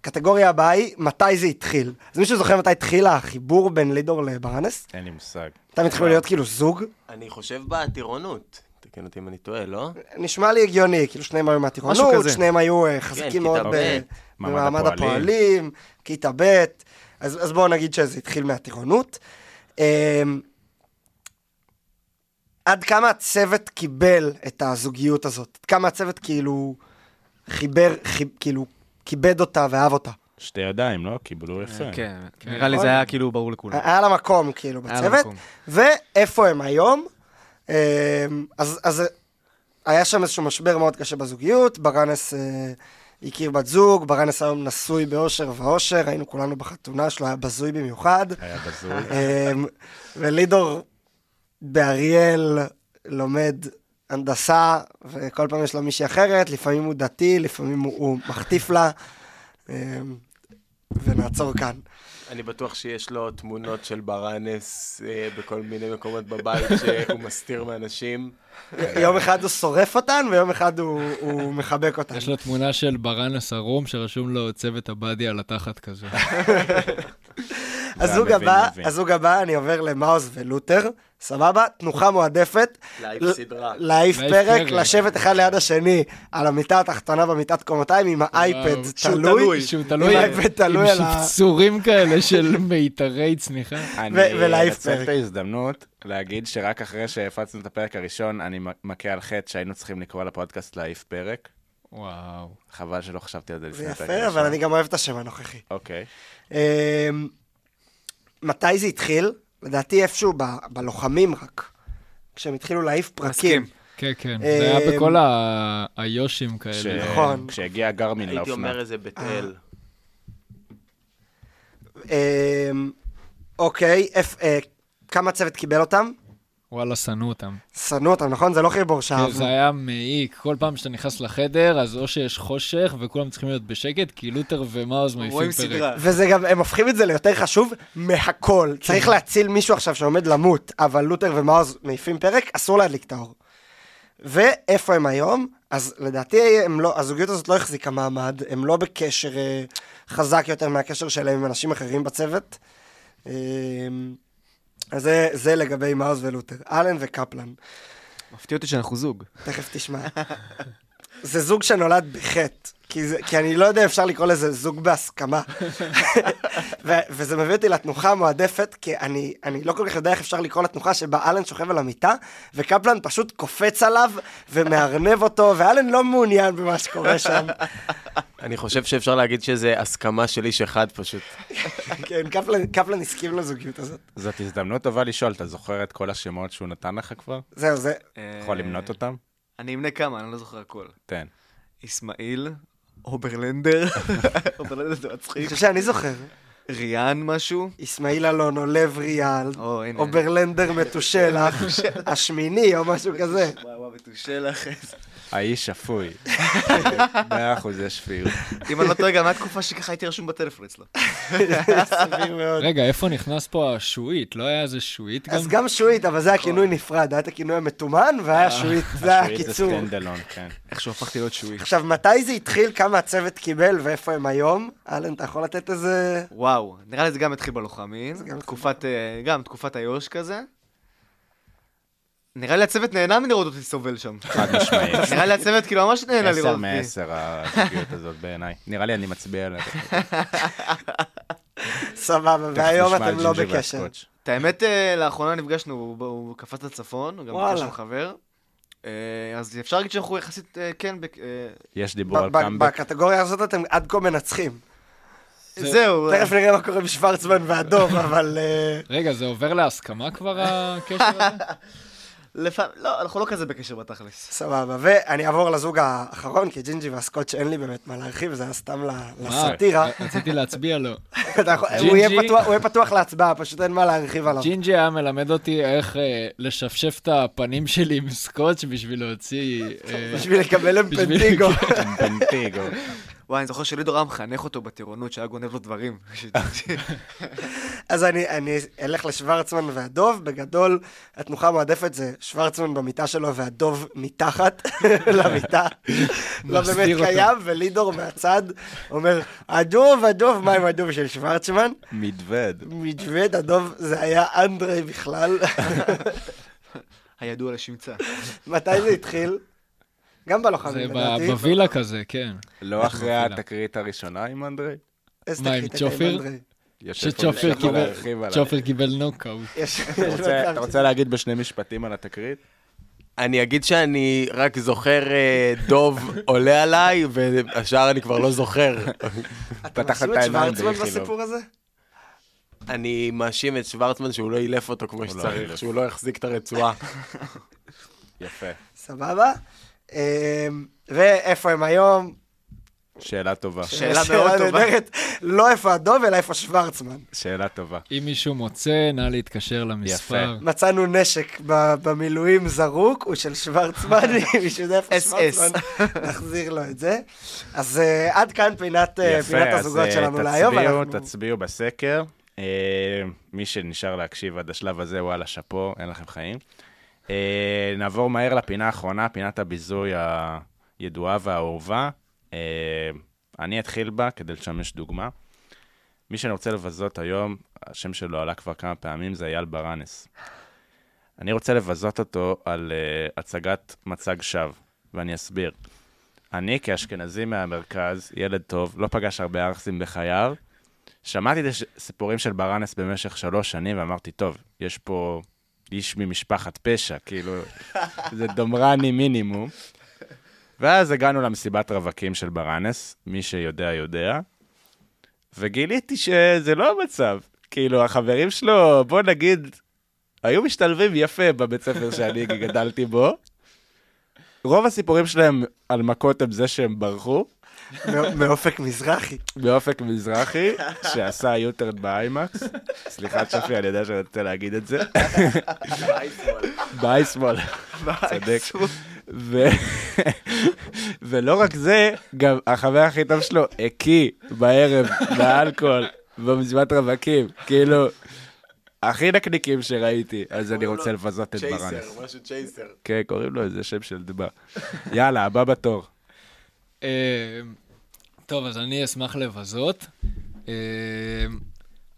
הקטגוריה הבאה היא, מתי זה התחיל? אז מישהו זוכר מתי התחיל החיבור בין לידור לברנס? אין לי מושג. הם התחילו להיות כאילו זוג? אני חושב בעתירונות. תקן אותי אם אני טועה, לא? נשמע לי הגיוני, כאילו שניהם היו מהטירונות, משהו כזה. שניהם היו אה, כן, חזקים כיתה מאוד במעמד הפועלים. כיתה ב', אז אז בואו נגיד שזה התחיל מהטירונות. אמ, עד כמה הצוות קיבל את הזוגיות הזאת? עד כמה הצוות כאילו חיבר, חיב- כאילו כיבד אותה ואהב אותה? שתי ידיים, לא? קיבלו יפה. כן, נראה לי זה היה כאילו ברור לכולם. היה לה מקום כאילו בצוות. ואיפה הם היום? אמ, אז, אז היה שם איזשהו משבר מאוד קשה בזוגיות, ברנס אה, הכיר בת זוג, ברנס היום נשוי באושר ואושר, היינו כולנו בחתונה שלו, היה בזוי במיוחד. היה בזוי. אמ, ולידור באריאל לומד הנדסה, וכל פעם יש לו מישהי אחרת, לפעמים הוא דתי, לפעמים הוא, הוא מחטיף לה, אמ, ונעצור כאן. אני בטוח שיש לו תמונות של ברנס אה, בכל מיני מקומות בבית <laughs> שהוא מסתיר מאנשים. יום אחד הוא שורף אותן, ויום אחד הוא, הוא מחבק אותן. יש לו תמונה של ברנס ערום שרשום לו צוות הבאדי על התחת כזה. <laughs> הזוג הבא. הזוג הבא, אני עובר למאוס ולותר, סבבה? תנוחה מועדפת. להעיף סדרה. להעיף פרק, פרק. לשבת אחד ליד השני על המיטה התחתונה במיטת קומתיים עם האייפד וואו, שהוא תלוי. תלוי. עם תלוי, האייפד תלוי על עם ה... שפצורים כאלה של מיתרי צניחה. <laughs> אני ולהעיף אנצל פרק. את ההזדמנות להגיד שרק אחרי שהפצנו את הפרק הראשון, אני מכה על חטא שהיינו צריכים לקרוא לפודקאסט להעיף פרק. וואו. חבל שלא חשבתי על זה זה לפני הפרק יפה, אבל אני גם אוהב את השם הנוכחי. אוקיי. אמ, מתי זה התחיל? לדעתי איפשהו ב- בלוחמים רק. כשהם התחילו להעיף פרקים. מסכים. כן, כן. אה, זה היה בכל ה- היושים כאלה. נכון. כשהגיע גרמין הייתי לאופנה. אומר איזה בית אל. אמ, אוקיי, אה, כמה צוות קיבל אותם? וואלה, שנאו אותם. שנאו אותם, נכון? זה לא חיבור כן, שאהבנו. זה היה מעיק. כל פעם שאתה נכנס לחדר, אז או שיש חושך וכולם צריכים להיות בשקט, כי לותר ומאוז מעיפים פרק. סדרה. וזה גם, הם הופכים את זה ליותר חשוב מהכל. צריך להציל מישהו עכשיו שעומד למות, אבל לותר ומאוז מעיפים פרק, אסור להדליק את האור. ואיפה הם היום? אז לדעתי הם לא, הזוגיות הזאת לא החזיקה מעמד, הם לא בקשר אה, חזק יותר מהקשר שלהם עם אנשים אחרים בצוות. אה, אז זה, זה לגבי מאוז ולותר. אלן וקפלן, מפתיע אותי שאנחנו זוג. תכף תשמע. זה זוג שנולד בחטא, כי, זה, כי אני לא יודע אם אפשר לקרוא לזה זוג בהסכמה. ו- וזה מביא אותי לתנוחה המועדפת, כי אני, אני לא כל כך יודע איך אפשר לקרוא לתנוחה שבה אלן שוכב על המיטה, וקפלן פשוט קופץ עליו ומארנב אותו, ואלן לא מעוניין במה שקורה שם. אני חושב שאפשר להגיד שזה הסכמה של איש אחד פשוט. כן, קפלן, קפלן הסכים לזוגיות הזאת. זאת הזדמנות טובה לשאול, אתה זוכר את כל השמות שהוא נתן לך כבר? זהו, זה... יכול למנות אותם? אה, אני אמנה כמה, אני לא זוכר הכל. תן. אסמאעיל, אוברלנדר, אוברלנדר <laughs> זה אני מצחיק, חושב שאני זוכר. ריאן משהו, אסמאעיל אלון, לב ריאל, אוברלנדר <laughs> מתושלח, השמיני או משהו כזה. וואו, מתושלח, האיש שפוי. <laughs> מאה אחוז יש שפיות. אם אני לא טועה, גם הייתה תקופה שככה הייתי רשום בטלפון אצלו. <laughs> סביר מאוד. רגע, איפה נכנס פה השועית? לא היה איזה שועית גם? אז גם שועית, אבל זה היה כינוי נפרד, היה את הכינוי המתומן והיה שועית, זה היה שפיות זה הקיצור. סטנדלון, כן. איכשהו הפכתי להיות שועי. עכשיו, מתי זה התחיל, כמה הצוות קיבל ואיפה הם היום? אלן, אתה יכול לתת איזה... וואו, נראה לי זה גם התחיל בלוחמים, גם תקופת, אה, גם תקופת היו"ש כזה. נראה לי הצוות נהנה מלראות אותי סובל שם. חד משמעית. <laughs> נראה לי הצוות כאילו ממש נהנה לראות עשר אותי. מעשר הזוגיות הזאת בעיניי. נראה לי אני מצביע עליה. <laughs> סבבה, והיום אתם לא בקשר. את האמת, אה, לאחרונה נפגשנו, הוא- קפץ לצפון, הוא גם. ביקש חבר. אה, אז אפשר להגיד שאנחנו יחסית, אה, כן, יש דיבור על קאמבק. בקטגוריה הזאת אתם עד כה מנצחים. זהו. תכף נראה מה קורה בשוורצמן והדוב, <laughs> אבל... אה, רגע, זה עובר להסכמה כבר, הקשר הזה? לפעמים, לא, אנחנו לא כזה בקשר בתכלס. סבבה, ואני אעבור לזוג האחרון, כי ג'ינג'י והסקוטש אין לי באמת מה להרחיב, זה היה סתם לסאטירה. רציתי להצביע לו. <laughs> הוא יהיה? פתוח- הוא יהיה פתוח להצבעה, פשוט אין מה להרחיב עליו. ג'ינג'י היה מלמד אותי איך אה, לשפשף את הפנים שלי עם סקוץ' בשביל להוציא... אה, בשביל לקבל בשביל- אמפנטיגו. <laughs> וואי, אני זוכר שלידור היה מחנך אותו בטירונות, שהיה גונב לו דברים. <laughs> אז אני, אני אלך לשוורצמן והדוב, בגדול, התנוחה המועדפת זה שוורצמן במיטה שלו והדוב מתחת <laughs> למיטה. <laughs> לא באמת. קיים, ולידור מהצד אומר, הדוב, הדוב, מה עם הדוב של שוורצמן? מדווד. מדווד, הדוב, זה היה אנדרי בכלל. הידוע לשמצה. מתי זה התחיל? גם זה בלוחמים, לדעתי. בווילה כזה, כן. לא אחרי. התקרית הראשונה עם אנדרי? איזה מה, עם תקרית הייתה צ'ופר? שצ'ופר קיבל- נוקאוט. אתה רוצה- להגיד בשני משפטים על התקרית? אני אגיד שאני רק זוכר אה, דוב עולה עליי, והשאר אני כבר לא זוכר. אתה מאשים את שוורצמן באיכילוב. בסיפור הזה? אני מאשים את שוורצמן שהוא לא אילף אותו כמו לא שצריך. שהוא לא החזיק את הרצועה. <laughs> יפה. סבבה. אמ, ואיפה הם היום? שאלה טובה. שאלה מאוד טובה. נהדרת. לא איפה הדוב, אלא איפה שוורצמן. שאלה טובה. אם מישהו מוצא, נא להתקשר למספר. מצאנו נשק במילואים זרוק, הוא של שוורצמן, <laughs> אם מישהו יודע איפה SS. שוורצמן, נחזיר לו את זה. אז אה, עד כאן פינת אה, יפה, פינת אז הזוגות אה, שלנו להיום. תצביעו, אנחנו- תצביעו בסקר. אה, מי שנשאר להקשיב עד השלב הזה, וואלה, שאפו, אין לכם חיים. אה, נעבור מהר לפינה האחרונה, פינת הביזוי הידועה והאהובה. אה, אני אתחיל בה כדי לשמש דוגמה. מי שאני רוצה לבזות היום, השם שלו עלה כבר כמה פעמים, זה אייל ברנס. אני רוצה לבזות אותו על uh, הצגת מצג שווא, ואני אסביר. אני, כאשכנזי מהמרכז, ילד טוב, לא פגש הרבה ערסים בחייו, שמעתי את הסיפורים של ברנס במשך שלוש שנים, ואמרתי, טוב, יש פה איש ממשפחת פשע, כאילו, זה דומרני מינימום. ואז הגענו למסיבת רווקים של ברנס, מי שיודע יודע, וגיליתי שזה לא המצב. כאילו, החברים שלו, בוא נגיד, היו משתלבים יפה בבית ספר שאני <laughs> גדלתי בו. רוב הסיפורים שלהם על מכות הם זה שהם ברחו, מאופק מזרחי. באופק מזרחי, שעשה יוטרד באיימקס. סליחה, שפי, אני יודע שאני רוצה להגיד את זה. באייסמול. צודק. ו- ולא רק זה, גם החבר הכי טוב שלו הקיא בערב באלכוהול במזימת רווקים. כאילו, הכי נקניקים שראיתי, אז אני רוצה לבזות את ברנס. צ'ייסר, משהו צ'ייסר. כן, קוראים לו איזה שם של דבה. יאללה, הבא בתור. אה, טוב, אז אני אשמח לבזות. אה,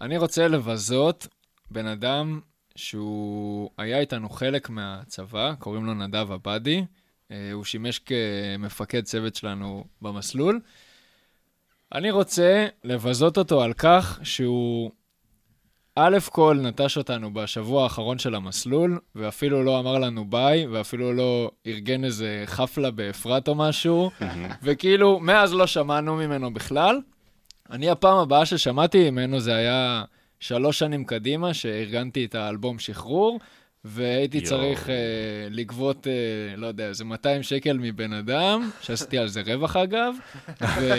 אני רוצה לבזות בן אדם שהוא היה איתנו חלק מהצבא, קוראים לו נדב עבדי. אה, הוא שימש כמפקד צוות שלנו במסלול. אני רוצה לבזות אותו על כך שהוא א' כל נטש אותנו בשבוע האחרון של המסלול, ואפילו לא אמר לנו ביי, ואפילו לא ארגן איזה חפלה באפרת או משהו, <laughs> וכאילו, מאז לא שמענו ממנו בכלל. אני, הפעם הבאה ששמעתי ממנו זה היה שלוש שנים קדימה, שארגנתי את האלבום שחרור, והייתי יואו. צריך אה, לגבות, אה, לא יודע, איזה 200 שקל מבן אדם, שעשיתי על זה רווח אגב, <laughs> ו...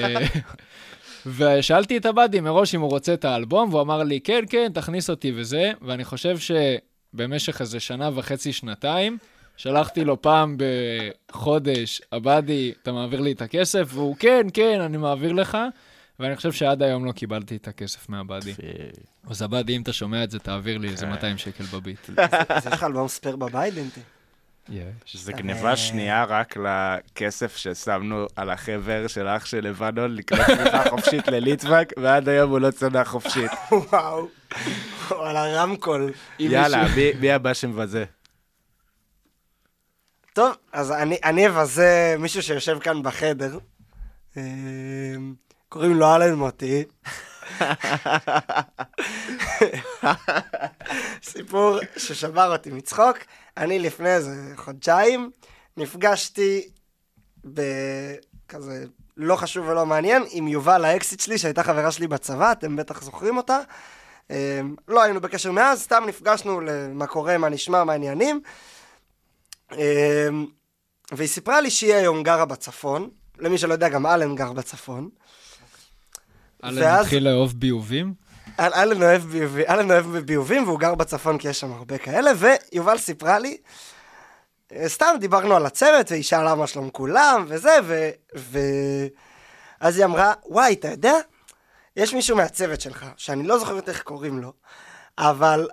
ושאלתי את עבדי מראש אם הוא רוצה את האלבום, והוא אמר לי, כן, כן, תכניס אותי וזה, ואני חושב שבמשך איזה שנה וחצי, שנתיים, שלחתי לו פעם בחודש, עבדי, אתה מעביר לי את הכסף? והוא, כן, כן, אני מעביר לך, ואני חושב שעד היום לא קיבלתי את הכסף מעבדי. אז עבדי, אם אתה שומע את זה, תעביר לי איזה 200 שקל בביט. <laughs> אז יש לך אלבום ספייר בבית, דנטי? שזה גניבה שנייה רק לכסף ששמנו על החבר של אח של לבנון לקנות צמיחה <laughs> חופשית לליטווק, ועד היום הוא לא צנח חופשית. <laughs> וואו. על הרמקול. יאללה, מי- הבא שמבזה? טוב, אז אני, אני אבזה מישהו שיושב כאן בחדר. אה, קוראים לו אלן מוטי. סיפור ששבר אותי מצחוק. אני לפני איזה חודשיים נפגשתי בכזה לא חשוב ולא מעניין עם יובל האקסיט שלי, שהייתה חברה שלי בצבא, אתם בטח זוכרים אותה. אמ, לא היינו בקשר מאז, סתם נפגשנו למה קורה, מה נשמע, מה העניינים. אמ, והיא סיפרה לי שהיא היום גרה בצפון, למי שלא יודע, גם אלן גר בצפון. אלן. התחיל לאהוב ביובים? אלן אוהב, אלן אוהב ביובים, והוא גר בצפון כי יש שם הרבה כאלה, ויובל סיפרה לי, סתם דיברנו על הצוות, והיא שאלה מה שלום כולם, וזה, ו... ו... אז היא אמרה, וואי, אתה יודע, יש מישהו מהצוות שלך, שאני לא זוכרת איך קוראים לו, אבל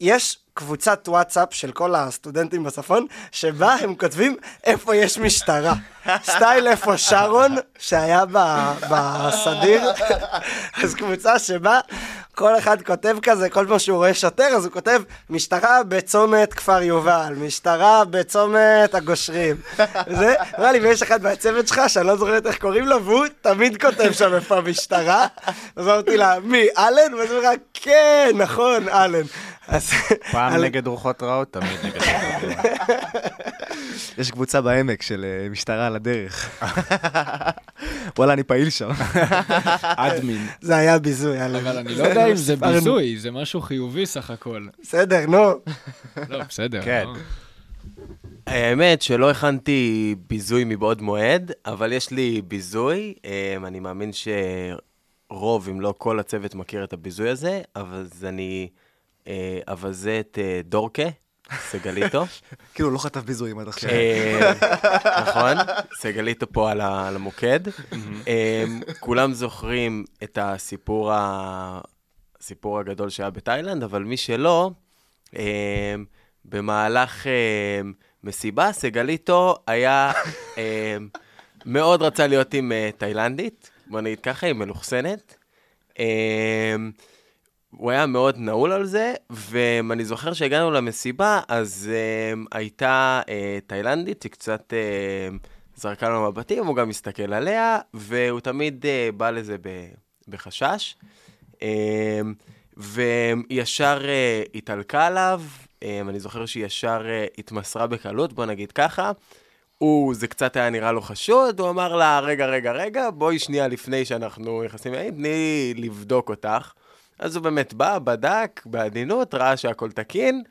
יש קבוצת וואטסאפ של כל הסטודנטים בצפון, שבה הם כותבים איפה יש משטרה. <laughs> סטייל איפה שרון, שהיה בסדיר, אז קבוצה שבה כל אחד כותב כזה, כל פעם שהוא רואה שוטר, אז הוא כותב, משטרה בצומת כפר יובל, משטרה בצומת הגושרים. <laughs> זה, אמר לי, ויש אחד מהצוות שלך, שאני לא זוכרת איך קוראים לו, והוא תמיד כותב שם איפה המשטרה. אז אמרתי לה, מי, אלן? ואז הוא אומר, כן, נכון, אלן. פעם נגד רוחות רעות, תמיד נגד רוחות רעות. יש קבוצה בעמק של אה, משטרה על הדרך. וואלה, אני פעיל שם. <laughs> אדמין. זה היה ביזוי, אבל אני לא יודע אם זה ביזוי, זה משהו חיובי סך הכל. בסדר, נו. <laughs> לא, בסדר. כן. האמת שלא הכנתי ביזוי מבעוד מועד, אבל יש לי ביזוי. אמ, אני מאמין שרוב, אם לא כל הצוות מכיר את הביזוי הזה, אבל אני אה, אבזה את אה, דורקה. סגליטו. <laughs> כאילו, לא חטף ביזויים עד עכשיו. אה, נכון, סגליטו פה על המוקד. אה, כולם זוכרים את הסיפור הסיפור הגדול שהיה בתאילנד, אבל מי שלא, אה, במהלך מסיבה, סגליטו היה, <laughs> מאוד רצה להיות עם תאילנדית, בוא נגיד ככה, היא מלוכסנת. הוא היה מאוד נעול על זה, ואני זוכר שהגענו למסיבה, אז uh, הייתה uh, תאילנדית שקצת uh, זרקה לו מבטים, הוא גם הסתכל עליה, והוא תמיד uh, בא לזה ב, בחשש. Uh, וישר uh, התעלקה עליו, uh, אני זוכר שהיא ישר uh, התמסרה בקלות, בוא נגיד ככה. הוא, זה קצת היה נראה לו חשוד, הוא אמר לה, רגע, רגע, רגע, בואי שנייה לפני שאנחנו נכנסים, תני לבדוק אותך. אז הוא באמת בא, בדק, בעדינות, ראה שהכל תקין,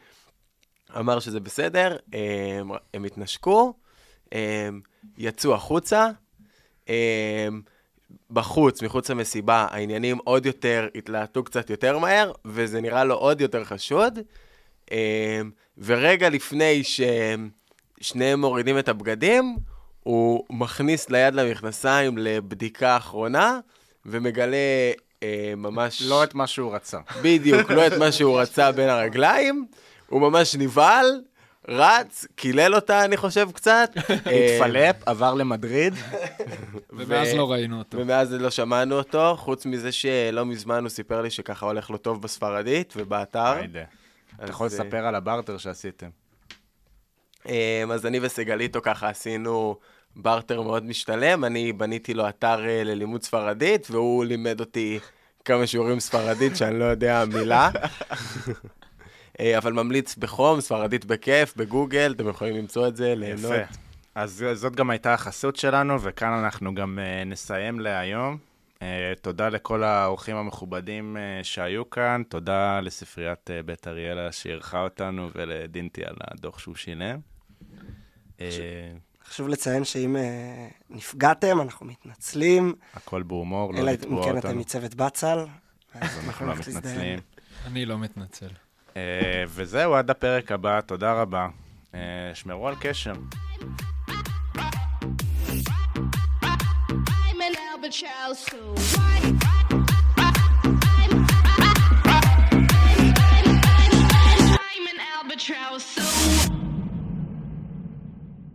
אמר שזה בסדר, הם, הם התנשקו, הם יצאו החוצה. הם, בחוץ, מחוץ למסיבה, העניינים עוד יותר התלהטו קצת יותר מהר, וזה נראה לו עוד יותר חשוד. ורגע לפני ששניהם מורידים את הבגדים, הוא מכניס ליד למכנסיים לבדיקה אחרונה, ומגלה אה, ממש... לא את מה שהוא רצה. בדיוק, לא את מה שהוא רצה בין הרגליים. הוא ממש נבהל, רץ, קילל אותה, אני חושב, קצת. <laughs> התפלפ, עבר למדריד. <laughs> ומאז לא ראינו אותו. ומאז לא שמענו אותו, חוץ מזה שלא מזמן הוא סיפר לי שככה הולך לו טוב בספרדית ובאתר. אתה יכול לספר על הברטר שעשיתם. אה, אז אני וסגליטו ככה עשינו בארטר מאוד משתלם, אני בניתי לו אתר אה, ללימוד ספרדית, והוא לימד אותי כמה שיעורים ספרדית שאני לא יודע מילה. <laughs> אה, אבל ממליץ בחום, ספרדית בכיף, בגוגל, אתם יכולים למצוא את זה, ליהנות. יפה. אז זאת גם הייתה החסות שלנו, וכאן אנחנו גם uh, נסיים להיום. Uh, תודה לכל האורחים המכובדים uh, שהיו כאן, תודה לספריית uh, בית אריאלה שאירחה אותנו ולדינטי על הדוח שהוא שילם. חשוב לציין שאם uh, נפגעתם, אנחנו מתנצלים. הכל בהומור, לא לתבוע אותנו. אלא אם כן אתם מצוות בצל. אז אנחנו לא מתנצלים. אני לא מתנצל. אה, וזהו, עד הפרק הבא, תודה רבה. אה, שמרו על קשר. child so albatross.